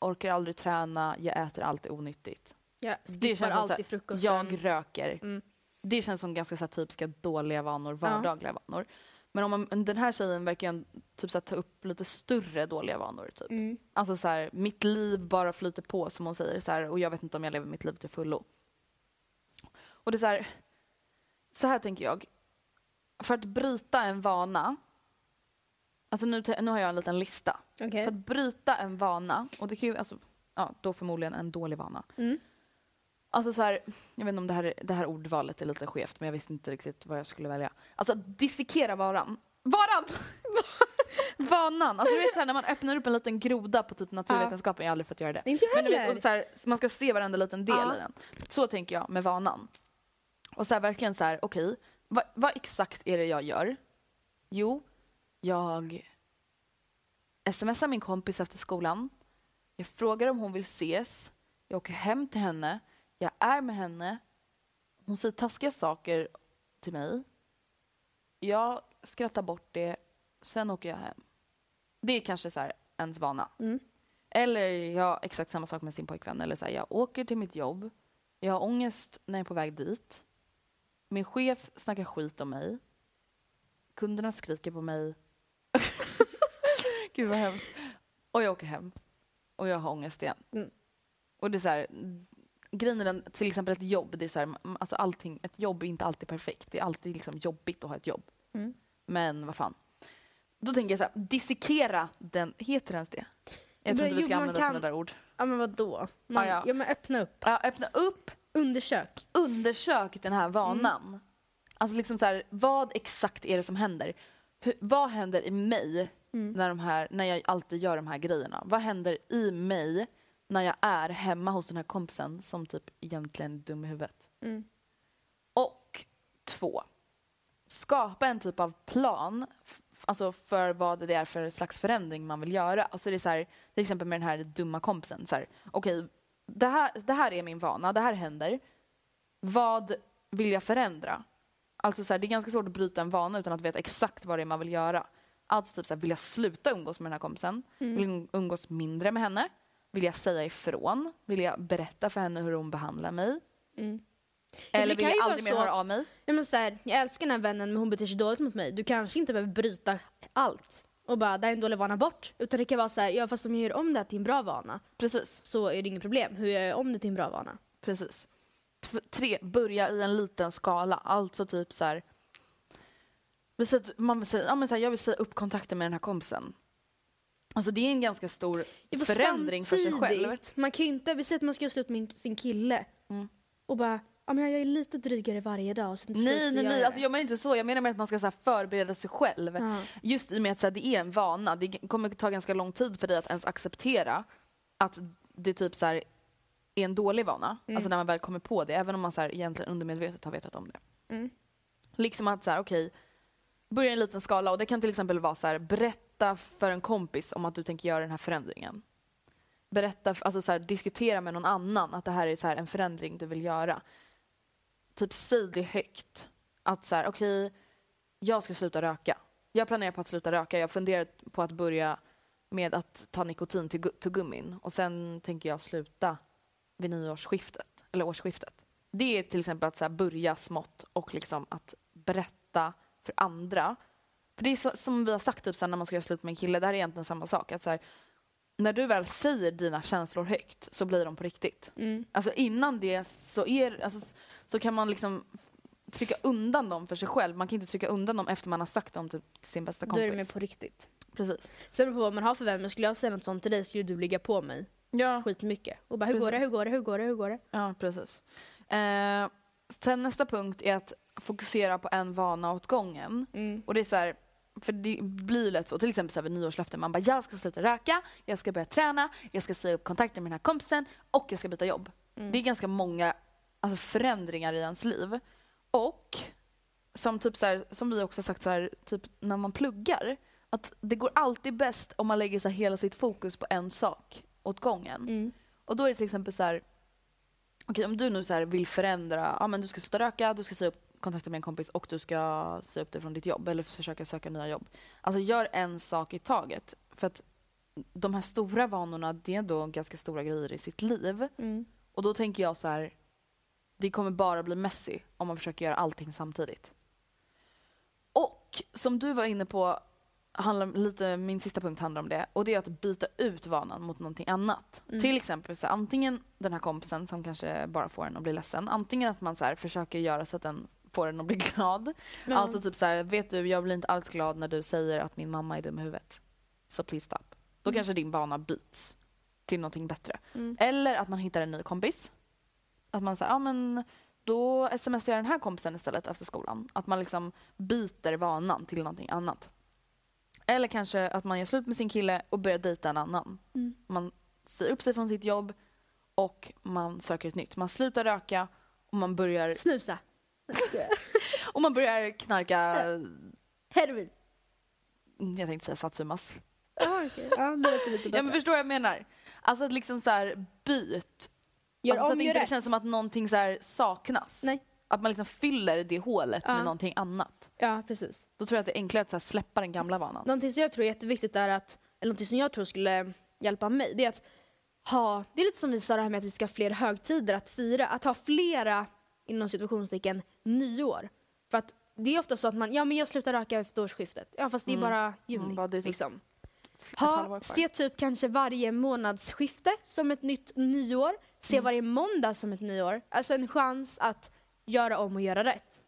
orkar aldrig träna, jag äter alltid onyttigt. Jag Det känns alltid frukosten. jag röker. Mm. Det känns som ganska så här, typiska dåliga vanor, vardagliga vanor. Men om man, den här tjejen verkar ju typ, så här, ta upp lite större dåliga vanor. Typ. Mm. Alltså så här, mitt liv bara flyter på som hon säger så här, och jag vet inte om jag lever mitt liv till fullo. Och det är så här, så här tänker jag. För att bryta en vana, alltså nu, nu har jag en liten lista. Okej. För att bryta en vana, och det kan ju, alltså, ja, då förmodligen en dålig vana. Mm. Alltså så här, jag vet inte om det här, det här ordvalet är lite skevt, men jag visste inte riktigt vad jag skulle välja. Alltså dissekera varan. Varan! Vanan! Alltså du vet så här, när man öppnar upp en liten groda på typ naturvetenskapen, jag har aldrig fått göra det. Inte Men du vet, så här, man ska se varenda liten del Ja. i den. Så tänker jag med vanan. Och så här, verkligen så här, okej, vad, vad exakt är det jag gör? Jo, jag smsar min kompis efter skolan. Jag frågar om hon vill ses. Jag åker hem till henne. Jag är med henne. Hon säger taskiga saker till mig. Jag skrattar bort det. Sen åker jag hem. Det är kanske så här ens vana. Mm. Eller jag exakt samma sak med sin pojkvän. Eller så här, jag åker till mitt jobb. Jag har ångest när jag är på väg dit. Min chef snackar skit om mig. Kunderna skriker på mig. Gud vad hemskt. Och jag åker hem. och jag har ångest igen. Mm. Och det är så här, grejen är den, till exempel ett jobb, det är så här, alltså allting, ett jobb är inte alltid perfekt. Det är alltid liksom jobbigt att ha ett jobb. Mm. Men vad fan. Då tänker jag så här, dissekera den, heter ens det? Jag tror inte vi ska använda kan- sådana där ord. Ja men vadå? Man, Ah, ja. ja. men öppna upp. Ja, öppna upp, Undersök. undersök den här vanan. Alltså liksom så här, vad exakt är det som händer? Hur, vad händer i mig när, de här, när jag alltid gör de här grejerna? Vad händer i mig när jag är hemma hos den här kompisen som typ egentligen är dum i huvudet? Mm. Och två, skapa en typ av plan alltså för vad det är för slags förändring man vill göra. Alltså det är så här, till exempel med den här dumma kompisen. Okej, det, här, det här är min vana, det här händer. Vad vill jag förändra? Alltså så här, det är ganska svårt att bryta en vana utan att veta exakt vad det är man vill göra. Alltså typ så här, vill jag sluta umgås med den här kompisen? Vill jag umgås mindre med henne? Vill jag säga ifrån? Vill jag berätta för henne hur hon behandlar mig? Mm. Eller vill jag aldrig mer höra av mig? Ja, men så här, jag älskar den här vännen men hon beter sig dåligt mot mig. Du kanske inte behöver bryta allt och bara, det är en dålig vana bort. Utan det kan vara så här, ja fast om jag gör om det här till en bra vana Precis. så är det inget problem. Hur gör jag om det till en bra vana? Precis. Tv- tre, börja i en liten skala. Alltså typ så här... Säger, man vill säga, ja, men så här, jag vill säga upp kontakten med den här kompisen. Alltså det är en ganska stor Ja, förändring för sig själv. Man kan ju inte, vi säger att man ska göra slut med sin kille Mm. och bara, ja men jag är lite drygare varje dag. Nej, så nej, nej. jag Alltså, jag menar inte så. Jag menar med att man ska så här, förbereda sig själv. Ja. Just i och med att så här, det är en vana. Det kommer ta ganska lång tid för dig att ens acceptera att det typ så här, är en dålig vana. Mm. Alltså när man väl kommer på det. Även om man så här, egentligen undermedvetet har vetat om det. Mm. Liksom att så här, okej, börja i en liten skala och det kan till exempel vara så här, berätta för en kompis om att du tänker göra den här förändringen. Berätta, alltså så här, diskutera med någon annan att det här är så här, en förändring du vill göra. Typ säg det högt. Att så här, okej, jag ska sluta röka. Jag planerar på att sluta röka. Jag funderar på att börja med att ta nikotin till till gummin och sen tänker jag sluta vid nyårsskiftet, eller årsskiftet. Det är till exempel att så här börja smått och liksom att berätta för andra. För det är så, som vi har sagt typ, när man ska göra slut med en kille, det här är egentligen samma sak. Att så här, när du väl säger dina känslor högt så blir de på riktigt. Mm. Alltså innan det så, är, alltså, så kan man liksom trycka undan dem för sig själv. Man kan inte trycka undan dem efter man har sagt dem till sin bästa Då kompis. är det mer på riktigt. Precis. Sen beror på vad man har för vän, men skulle jag säga något sånt till dig skulle du ligga på mig Ja. skitmycket. Och bara, hur går Precis. det, hur går det, hur går det, hur går det? Ja, precis. Eh, sen nästa punkt är att fokusera på en vana åt gången. Mm. Och det är så här, för det blir lätt så, till exempel så här vid nyårslöften, man bara jag ska sluta röka, jag ska börja träna, jag ska säga upp kontakten med den här kompisen och jag ska byta jobb. Det är ganska många alltså, förändringar i ens liv. Och som, typ så här, som vi också sagt, så här, typ när man pluggar, att det går alltid bäst om man lägger så hela sitt fokus på en sak åt gången. Mm. Och då är det till exempel så här, okej om du nu så vill förändra, ja men du ska sluta röka, du ska säga upp kontakten med en kompis och du ska säga upp dig från ditt jobb eller försöka söka nya jobb. Alltså gör en sak i taget. För att de här stora vanorna, det är då ganska stora grejer i sitt liv. Mm. Och då tänker jag så här, det kommer bara bli messy om man försöker göra allting samtidigt. Och som du var inne på, handlar, lite, min sista punkt handlar om det. Och det är att byta ut vanan mot någonting annat. Till exempel så antingen den här kompisen som kanske bara får en att bli ledsen. Antingen att man så försöker göra så att den får en att bli glad. Ja. Alltså typ så här, vet du jag blir inte alls glad när du säger att min mamma är dum i huvudet. Så please stop. Då kanske din vana byts till någonting bättre. Mm. Eller att man hittar en ny kompis. Att man säger, ja men då smsar jag den här kompisen istället efter skolan. Att man liksom byter vanan till någonting annat. Eller kanske att man gör slut med sin kille och börjar dejta en annan. Mm. Man säger upp sig från sitt jobb och man söker ett nytt. Man slutar röka och man börjar, Snusa. Och man börjar knarka, Heroin. mm, jag tänkte säga satsumas. Ah, okay. Ja, det låter lite Ja men förstår vad jag menar? Alltså att liksom så här byt. Gör alltså, så om, att gör inte det rätt. känns som att någonting så här saknas. Nej. Att man liksom fyller det hålet Ja. med någonting annat. Ja, precis. Då tror jag att det är enklare att så här släppa den gamla vanan. Någonting som jag tror är jätteviktigt är att, eller någonting som jag tror skulle hjälpa mig, det är att ha, det är lite som vi sa det här med att vi ska ha fler högtider att fira, att ha flera, inom situationstecken, nyår. För att det är ofta så att man, ja men jag slutar röka efter årsskiftet. Ja fast det är Mm. bara juni. Mm, bara det typ liksom. Ha, se typ kanske varje månadsskifte som ett nytt nyår. Se Mm. varje måndag som ett nyår. Alltså en chans att göra om och göra rätt.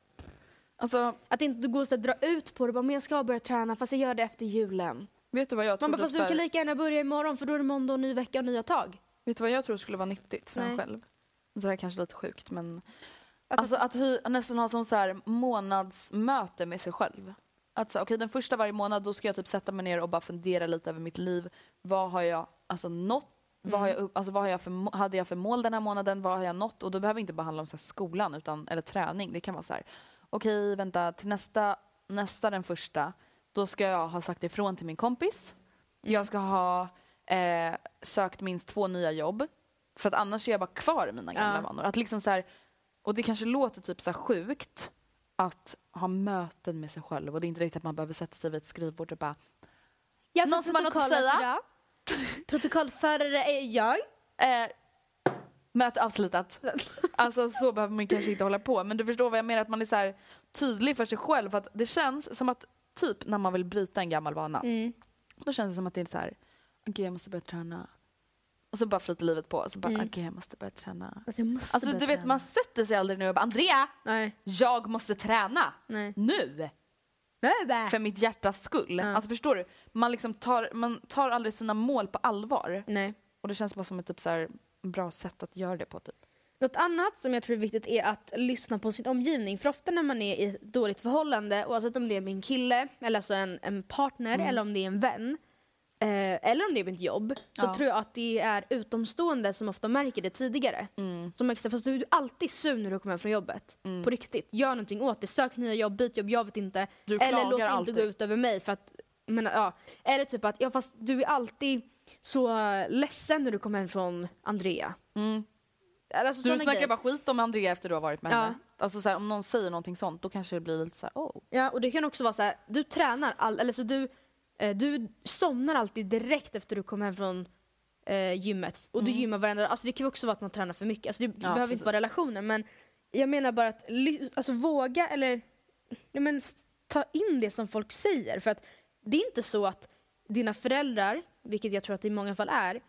Alltså, Att inte gå och dra ut på det. Bara, men jag ska börja träna fast jag gör det efter julen. vet du vad jag tror? Man bara, fast du här- kan lika gärna börja imorgon för då är det måndag och ny vecka och nya tag. Vet du vad jag tror skulle vara nyttigt för en Nej. själv? Det här är kanske lite sjukt men alltså att hy, nästan ha som så här månadsmöte med sig själv. Att så, okej den första varje månad då ska jag typ sätta mig ner och bara fundera lite över mitt liv. Vad har jag alltså nått? Vad, har jag, upp- alltså, vad har jag för, hade jag för mål den här månaden? Vad har jag nått? Och då behöver inte bara handla om så här, skolan utan, eller träning. Det kan vara så här, okej vänta till nästa, nästa den första, då ska jag ha sagt ifrån till min kompis. Jag ska ha eh, sökt minst två nya jobb. För att annars är jag bara kvar i mina gamla Ja. vanor. Att liksom så här, och det kanske låter typ så sjukt att ha möten med sig själv och det är inte riktigt att man behöver sätta sig vid ett skrivbord och bara Jag Någon som har något att säga? Protokollförare är jag. eh, möte avslutat. alltså så behöver man kanske inte hålla på men du förstår vad jag menar att man är så tydlig för sig själv för att det känns som att typ när man vill bryta en gammal vana Mm. då känns det som att det är så här okej jag måste börja träna och så bara flyter livet på och så bara Mm. okej jag måste börja träna. Alltså, måste Alltså börja du vet träna. man sätter sig aldrig ner och bara Andrea Nej. jag måste träna Nej. nu Nej. för mitt hjärtas skull. Alltså förstår du? Man liksom tar, man tar aldrig sina mål på allvar. Nej. Och det känns bara som ett typ så här, bra sätt att göra det på. Typ. Något annat som jag tror är viktigt är att lyssna på sin omgivning. För ofta när man är i ett dåligt förhållande, oavsett om det är en kille, eller alltså en, en partner, Mm. eller om det är en vän, eh, eller om det är med ett jobb, så Ja. tror jag att det är utomstående som ofta märker det tidigare. Mm. Som märker, fast du är alltid sur när du kommer hem från jobbet. På riktigt. Gör någonting åt det. Sök nya jobb, byt jobb, jag vet inte. Du eller klagar låt det inte alltid. gå ut över mig. För att, men, ja. Är det typ att, ja fast du är alltid så ledsen när du kommer hem från Andrea. Alltså, Du såna snackar grejer. bara skit om Andrea efter du har varit med Ja. henne. Alltså så här, om någon säger någonting sånt då kanske det blir lite så här, oh. Ja, och det kan också vara så här, du tränar, all, eller så du, du somnar alltid direkt efter du kommer hem från eh, gymmet. Och du gymmar varenda. Alltså det kan ju också vara att man tränar för mycket. Alltså det behöver precis. inte vara relationer. Men jag menar bara att alltså våga eller ja, men, ta in det som folk säger. För att det är inte så att dina föräldrar, vilket jag tror att det i många fall är,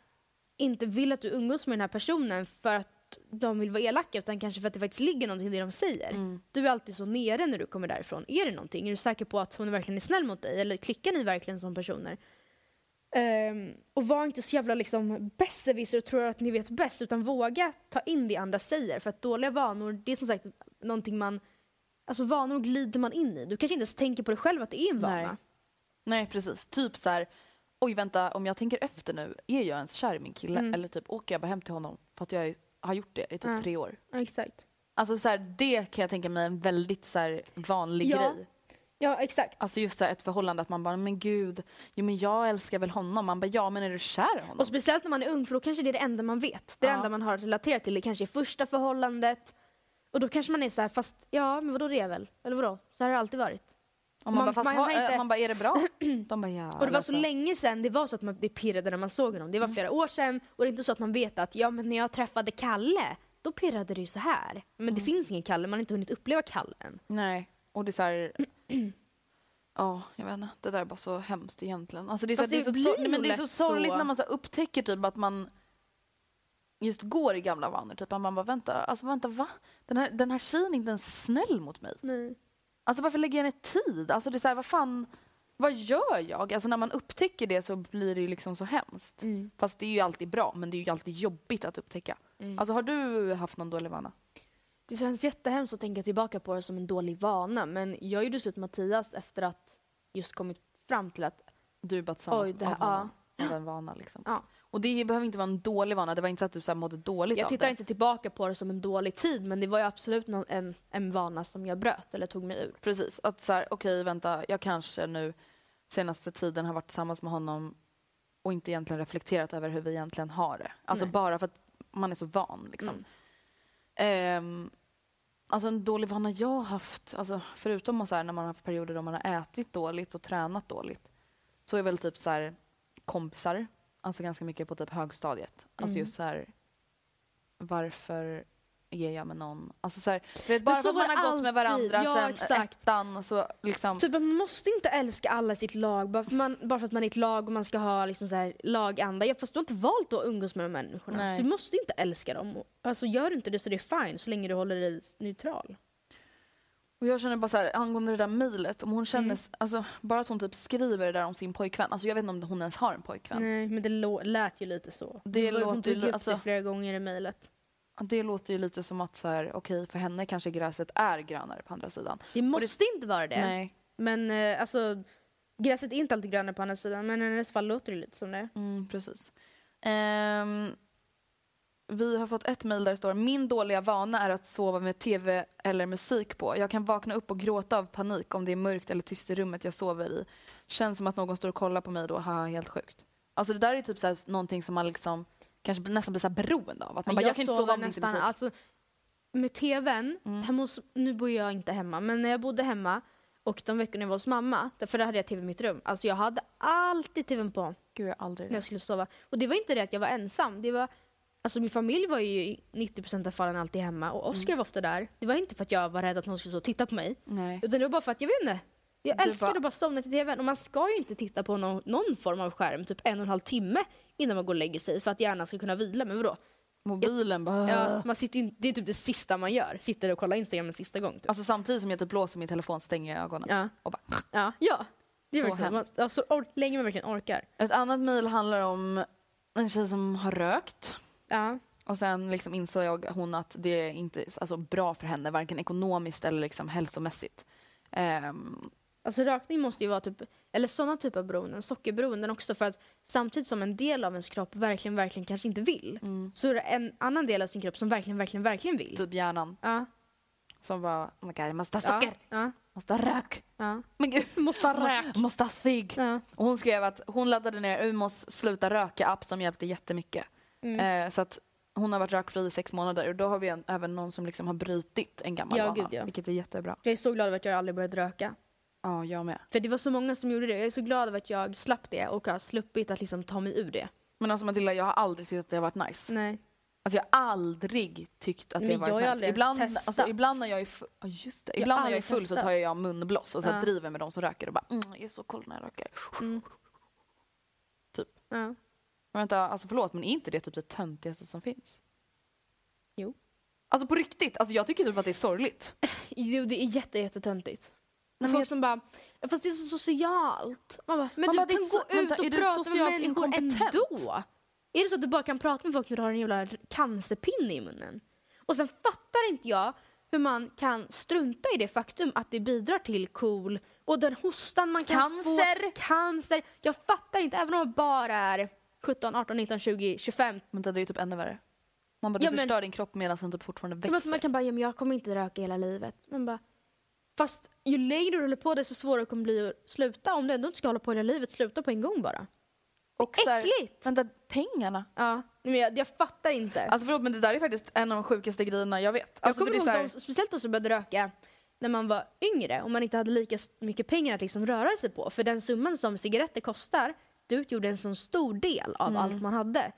inte vill att du umgås med den här personen för att de vill vara elaka utan kanske för att det faktiskt ligger någonting i det de säger. Du är alltid så nere när du kommer därifrån. Är det någonting? Är du säker på att hon verkligen är snäll mot dig? Eller klickar ni verkligen som personer? Ehm, och var inte så jävla liksom besserwisser och tror att ni vet bäst utan våga ta in det andra säger. För att dåliga vanor, det är som sagt någonting man... Alltså vanor glider man in i. Du kanske inte ens tänker på det själv att det är en vana. Nej. Nej precis, typ så här, oj vänta om jag tänker efter nu, är jag ens kär i min kille? Eller typ åker jag bara hem till honom för att jag har gjort det i typ Ja. tre år? Ja, exakt. Alltså så här, det kan jag tänka mig är en väldigt så här, vanlig Ja. grej. Ja, exakt. Alltså just så här, ett förhållande att man bara, men gud, jo men jag älskar väl honom. Man bara, ja men är du kär i honom? Och speciellt när man är ung, för då kanske det är det enda man vet. Det Ja. enda man har att relatera till. Det kanske är första förhållandet. Och då kanske man är så här, fast ja, men vadå det är väl? Eller vadå? Så här har det alltid varit. Och man, man- bara, man ha, har inte- äh, man bara, är det bra? De bara, ja. Och det var så alltså. länge sedan det var så att man det pirrade när man såg honom. Det var flera år sedan och det är inte så att man vet att ja, men när jag träffade Kalle, då pirrade det ju så här. Men det finns ingen Kalle, man har inte hunnit uppleva Kalle än. Nej, och det är så här... Ja, jag vet inte. Det där är bara så hemskt egentligen. Alltså det är så, Fast det är det så, nog men det är så sorgligt så. när man så upptäcker typ att man just går i gamla vanor. Typ att man bara vänta, alltså vänta va? Den här, den här tjejen är inte ens snäll mot mig. Nej. Alltså varför lägger jag ner tid? Alltså det är så här, vad fan, vad gör jag? Alltså när man upptäcker det så blir det ju liksom så hemskt. Mm. Fast det är ju alltid bra, men det är ju alltid jobbigt att upptäcka. Mm. Alltså har du haft någon dålig vana? Det känns jättehemskt att tänka tillbaka på det som en dålig vana. Men jag gjorde slut med Mattias efter att just kommit fram till att Du är bara tillsammans Oj, det här- av, honom, av en vana liksom. ja, Och det behöver inte vara en dålig vana, det var inte så att du så här mådde dåligt jag av tittar det. inte tillbaka på det som en dålig tid men det var ju absolut någon, en, en vana som jag bröt eller tog mig ur. Precis, att så här, okej vänta, jag kanske nu senaste tiden har varit tillsammans med honom och inte egentligen reflekterat över hur vi egentligen har det. Alltså Nej. bara för att man är så van liksom. Mm. Ehm, alltså en dålig vana jag har haft, alltså förutom så här, när man har haft perioder då man har ätit dåligt och tränat dåligt, så är väl typ så här kompisar, alltså ganska mycket på typ högstadiet. Alltså Mm. just så här, varför är jag med någon. Alltså så här, vet, bara för att man har gått med varandra Ja, sen exakt. ettan så liksom. Typ man måste inte älska alla i sitt lag bara för, man, bara för att man är ett lag och man ska ha liksom så här laganda. Ja, fast du har inte valt att umgås med de människorna. Nej. Du måste inte älska dem. Alltså gör du inte det så det är fine så länge du håller dig neutral. Och jag känner bara så här, angående det där mejlet, om hon känner, Mm. alltså bara att hon typ skriver det där om sin pojkvän. Alltså jag vet inte om hon ens har en pojkvän. Nej, men det lät ju lite så. Det Hon- hon låter ju tog li- upp alltså- det flera gånger i mejlet. Det låter ju lite som att så här, okej för henne kanske gräset är grönare på andra sidan. Det måste inte vara det. Nej. Men eh, alltså, gräset är inte alltid grönare på andra sidan, men i hennes fall låter det lite som det. Mm, precis. Ehm, vi har fått ett mejl där det står Min dåliga vana är att sova med tv eller musik på. Jag kan vakna upp och gråta av panik om det är mörkt eller tyst i rummet jag sover i. Känns som att någon står och kollar på mig då. Haha, helt sjukt. Alltså det där är typ så här, någonting som man liksom kanske nästan blir så här beroende av. Att man bara, jag, kan inte sova om det inte är alltså, med tvn, Mm. hemma hos, nu bor jag inte hemma, men när jag bodde hemma och de veckorna jag var hos mamma, för där hade jag tv i mitt rum. Alltså jag hade alltid tvn på Gud, jag aldrig när jag skulle sova. Och det var inte det att jag var ensam. Det var, alltså min familj var ju i 90% av fallen alltid hemma och Oscar Mm. var ofta där. Det var inte för att jag var rädd att någon skulle och titta på mig. Nej. Utan det var bara för att, jag vet inte. Jag älskade bara- att bara somna till tvn. Och man ska ju inte titta på någon, någon form av skärm typ en och en halv timme innan man går och lägger sig för att hjärnan ska kunna vila. Men vadå? Mobilen bara... Ja, man sitter ju, det är typ det sista man gör. Sitter och kollar Instagram en sista gång. Typ. Alltså samtidigt som jag typ blåser min telefon stänger jag ögonen. Ja. Och bara, Ja, ja. Det är Så verkligen, man, ja, så or, länge man verkligen orkar. Ett annat mejl handlar om en tjej som har rökt. Ja. Och sen liksom insåg jag hon att det är inte alltså, bra för henne, varken ekonomiskt eller liksom hälsomässigt. Ehm, Alltså rökning måste ju vara typ, eller sådana typer av beroenden, sockerberoenden också för att samtidigt som en del av ens kropp verkligen, verkligen kanske inte vill så är det en annan del av sin kropp som verkligen, verkligen, verkligen vill. typ hjärnan Ja, som var, oh my God, jag måste ha socker, ja, måste ha rök. ja. Men gud, Måste ha rök. måste ha cigg. Ja. Och hon skrev att hon laddade ner Umos sluta röka-app som hjälpte jättemycket. Mm. Eh, så att hon har varit rökfri i sex månader och då har vi en, även någon som liksom har brutit en gammal Ja, vana, gud, ja. vilket är jättebra. Jag är så glad över att jag aldrig började röka. Ja, jag med. För det var så många som gjorde det. Jag är så glad över att jag slapp det och har sluppit att liksom ta mig ur det. Men alltså Matilda, jag har aldrig tyckt att det har varit nice. Nej. Alltså jag har aldrig tyckt att det har jag varit nice. aldrig Ibland, testat. alltså, ibland när jag är full, ja, just det. Jag Ibland när jag är full så testat. tar jag munblås och så Ja. driver med de som röker och bara mm, jag är så cool när jag röker. Mm. Typ. Ja. Men vänta, alltså förlåt men är inte det typ det töntigaste som finns? Jo. Alltså på riktigt, alltså jag tycker typ att det är sorgligt. Jo, det är jätte, jättetöntigt. Nej, Folk som bara, fast det är så socialt. Man bara, men Man du bara, kan så- gå ut vänta, och prata med människor inkompetent? ändå. Är det så att du bara kan prata med folk när du har en jävla cancerpinne i munnen? Och sen fattar inte jag hur man kan strunta i det faktum att det bidrar till KOL och den hostan man kan Cancer. få. Cancer! Jag fattar inte, även om man bara är 17, 18, 19, 20, 25. Men det är ju typ ännu värre. Man bara, du Ja, men- förstör din kropp medan den typ fortfarande var växer. man kan bara, ja, men jag kommer inte röka hela livet. Man bara, fast ju längre du håller på desto svårare kommer det bli att sluta. Om du ändå inte ska hålla på hela livet, sluta på en gång bara. Och så här, Äckligt! Vänta, pengarna? Ja, men jag, jag fattar inte. Alltså förlåt men det där är faktiskt en av de sjukaste grejerna jag vet. jag Alltså, för kommer ihåg så här- de, speciellt de som började röka när man var yngre och man inte hade lika mycket pengar att liksom röra sig på. För den summan som cigaretter kostar, det utgjorde en så stor del av Mm. allt man hade.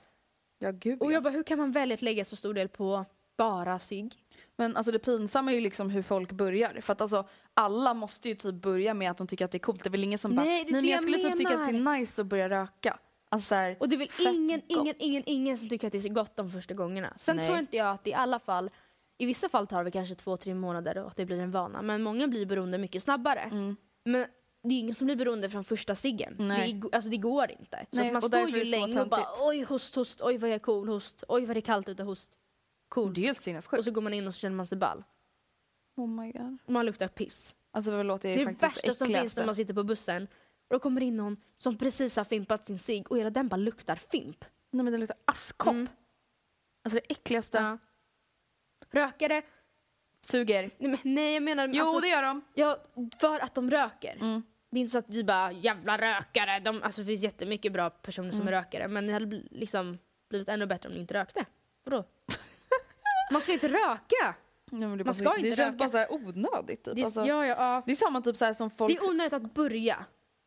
Ja, gud, Och ja. jag bara, hur kan man välja att lägga så stor del på bara cigg? Men alltså det pinsamma är ju liksom hur folk börjar. För att alltså alla måste ju typ börja med att de tycker att det är coolt. Det är väl ingen som bara, Nej, är nej men jag jag skulle typ tycka att det menar." är nice att börja röka. Alltså så här, Och det är väl ingen, ingen, ingen, ingen som tycker att det är så gott de första gångerna. Sen Nej. tror inte jag att det i alla fall, i vissa fall tar det kanske två, tre månader och att det blir en vana. Men många blir beroende mycket snabbare. Mm. Men det är ingen som blir beroende från första ciggen. Det, alltså det går inte. Så man och står ju länge och bara oj host, host, oj vad jag är cool, host, oj vad det är kallt ute, host. Cool. Det är helt sinnessjukt. Och så går man in och så känner man sig ball. Oh my god. Och man luktar piss. Alltså förlåt, det är, Det faktiskt värsta som finns äckligaste. när man sitter på bussen. Och då kommer in någon som precis har fimpat sin cigg och hela den bara luktar fimp. Nej men det luktar askkopp. Mm. Alltså det äckligaste. Ja. Rökare, Suger. nej, men, nej jag menar Jo alltså, det gör de. ja, för att de röker. Mm. Det är inte så att vi bara jävla rökare. De, alltså, det finns jättemycket bra personer som är Mm. rökare men det hade liksom blivit ännu bättre om ni inte rökte. Vadå? Man ska inte röka! Nej, det, är Man bara, ska det inte känns röka. bara så här onödigt typ. Det, är- alltså, ja, ja, ja. det är samma typ så här som folk... det är onödigt att börja.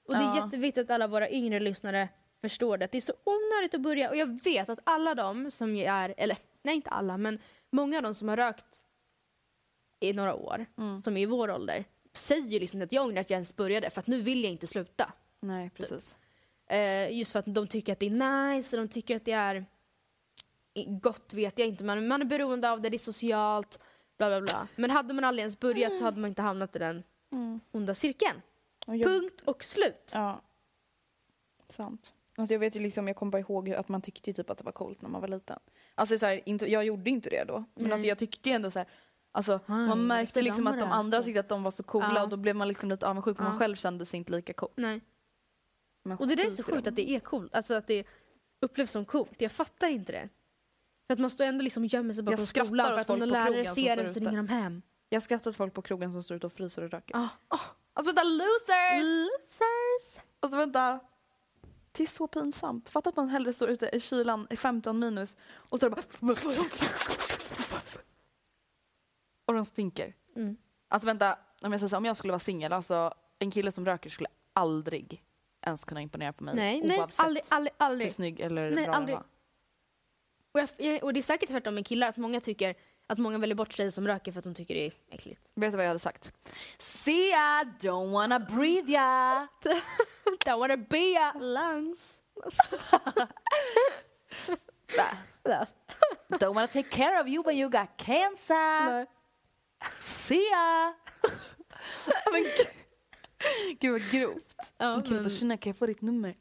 Och det är jätteviktigt att alla våra yngre lyssnare förstår det. Det är så onödigt att börja och jag vet att alla de som är, eller nej inte alla, men många av de som har rökt i några år, Mm. som är i vår ålder, säger liksom att jag ångrar att jag ens började för att nu vill jag inte sluta. Nej, precis. Eh, just för att de tycker att det är nice, de tycker att det är gott vet jag inte, men man är beroende av det, det är socialt, bla bla bla. Men hade man aldrig ens börjat så hade man inte hamnat i den onda cirkeln. Och jag- Punkt och slut. Ja. Sant. Alltså jag vet ju liksom, jag kommer bara ihåg att man tyckte ju typ att det var coolt när man var liten. Alltså så här, inte, jag gjorde inte det då. Men alltså jag tyckte ju ändå så här, alltså man märkte liksom om att de andra tyckte att de var så coola Ja. och då blev man liksom lite avundsjuk för man Ja. själv kände sig inte lika cool. Nej. Och det där är så sjukt att det är coolt, alltså att det upplevs som coolt. Jag fattar inte det. För att man står ändå liksom och gömmer sig bakom skolan för att om någon lärare ser den så ringer de hem. Jag skrattar åt folk på krogen som står ute och fryser och röker. Ah. Ah. Alltså vänta, losers! Losers! Alltså vänta. Det är så pinsamt. Fatta att man hellre står ute i kylan i 15 minus och står och bara... Och de stinker. Mm. Alltså vänta, om jag säger så, om jag skulle vara singel, alltså en kille som röker skulle aldrig ens kunna imponera på mig. Nej, nej, oavsett aldrig, aldrig, hur aldrig. snygg eller Nej, bra aldrig. Och, jag, och det är säkert tvärtom med killar, att många tycker att många väljer bort tjejer som röker för att de tycker det är äckligt. Vet du vad jag hade sagt? See ya, don't wanna breathe ya. Don't wanna be a lungs. Don't wanna take care of you when you got cancer. See ya. Men gud, vad grovt. Ja, En kille bara, tjena kan jag få ditt nummer?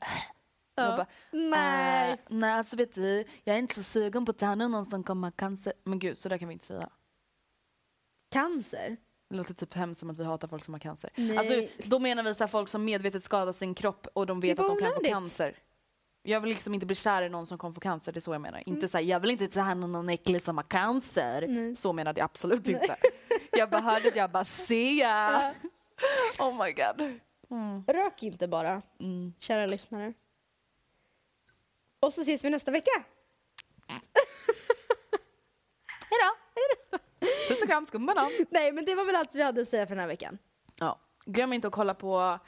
Jag bara, Nej. "Eh, nej alltså vet du, jag är inte så sugen på att ta någon som kommer ha cancer. Men gud, så där kan vi inte säga. Cancer? Det låter typ hemskt som att vi hatar folk som har cancer. Nej. Alltså, då menar vi så här folk som medvetet skadar sin kropp och de vet att de kan få onödigt. cancer. Jag vill liksom inte bli kär i någon som kommer få cancer, det är så jag menar. Inte så här, jag vill inte ta hand om någon äcklig som har cancer. Så menade jag absolut inte. Jag bara hörde det, jag bara se ya. Oh my god. Rök inte bara, Mm. kära lyssnare. Och så ses vi nästa vecka. Hejdå. Puss och kram, skumbanan. Nej, men det var väl allt vi hade att säga för den här veckan. Ja. Glöm inte att kolla på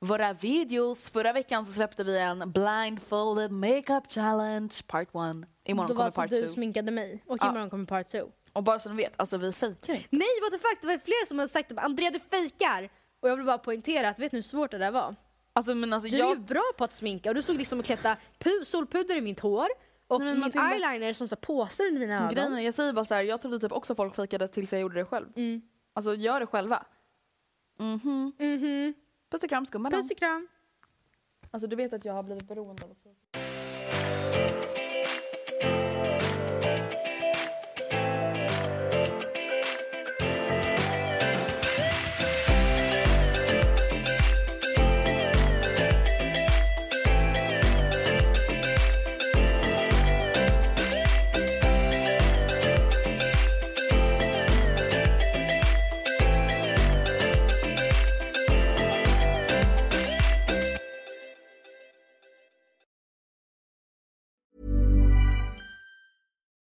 våra videos. Förra veckan så släppte vi en blindfolded makeup challenge part 1. Imorgon Då var kommer alltså part du 2. sminkade mig och Ja. imorgon kommer part 2. Och bara så ni vet, alltså vi fejkar inte. Nej, what the fuck, det var flera som hade sagt att Andrea du fejkar. Och jag vill bara poängtera att vet ni hur svårt det där var? Alltså men alltså Du är ju jag... bra på att sminka och du stod liksom och klätta pu- solpuder i mitt hår och Nej, min eyeliner som så påsar under mina ögon. Grejen jag säger bara så här, jag trodde typ också folk fejkade tills jag gjorde det själv. Mm. Alltså gör det själva. Mhm. Mhm. Puss och kram skumbanan. Puss och kram. Alltså du vet att jag har blivit beroende av att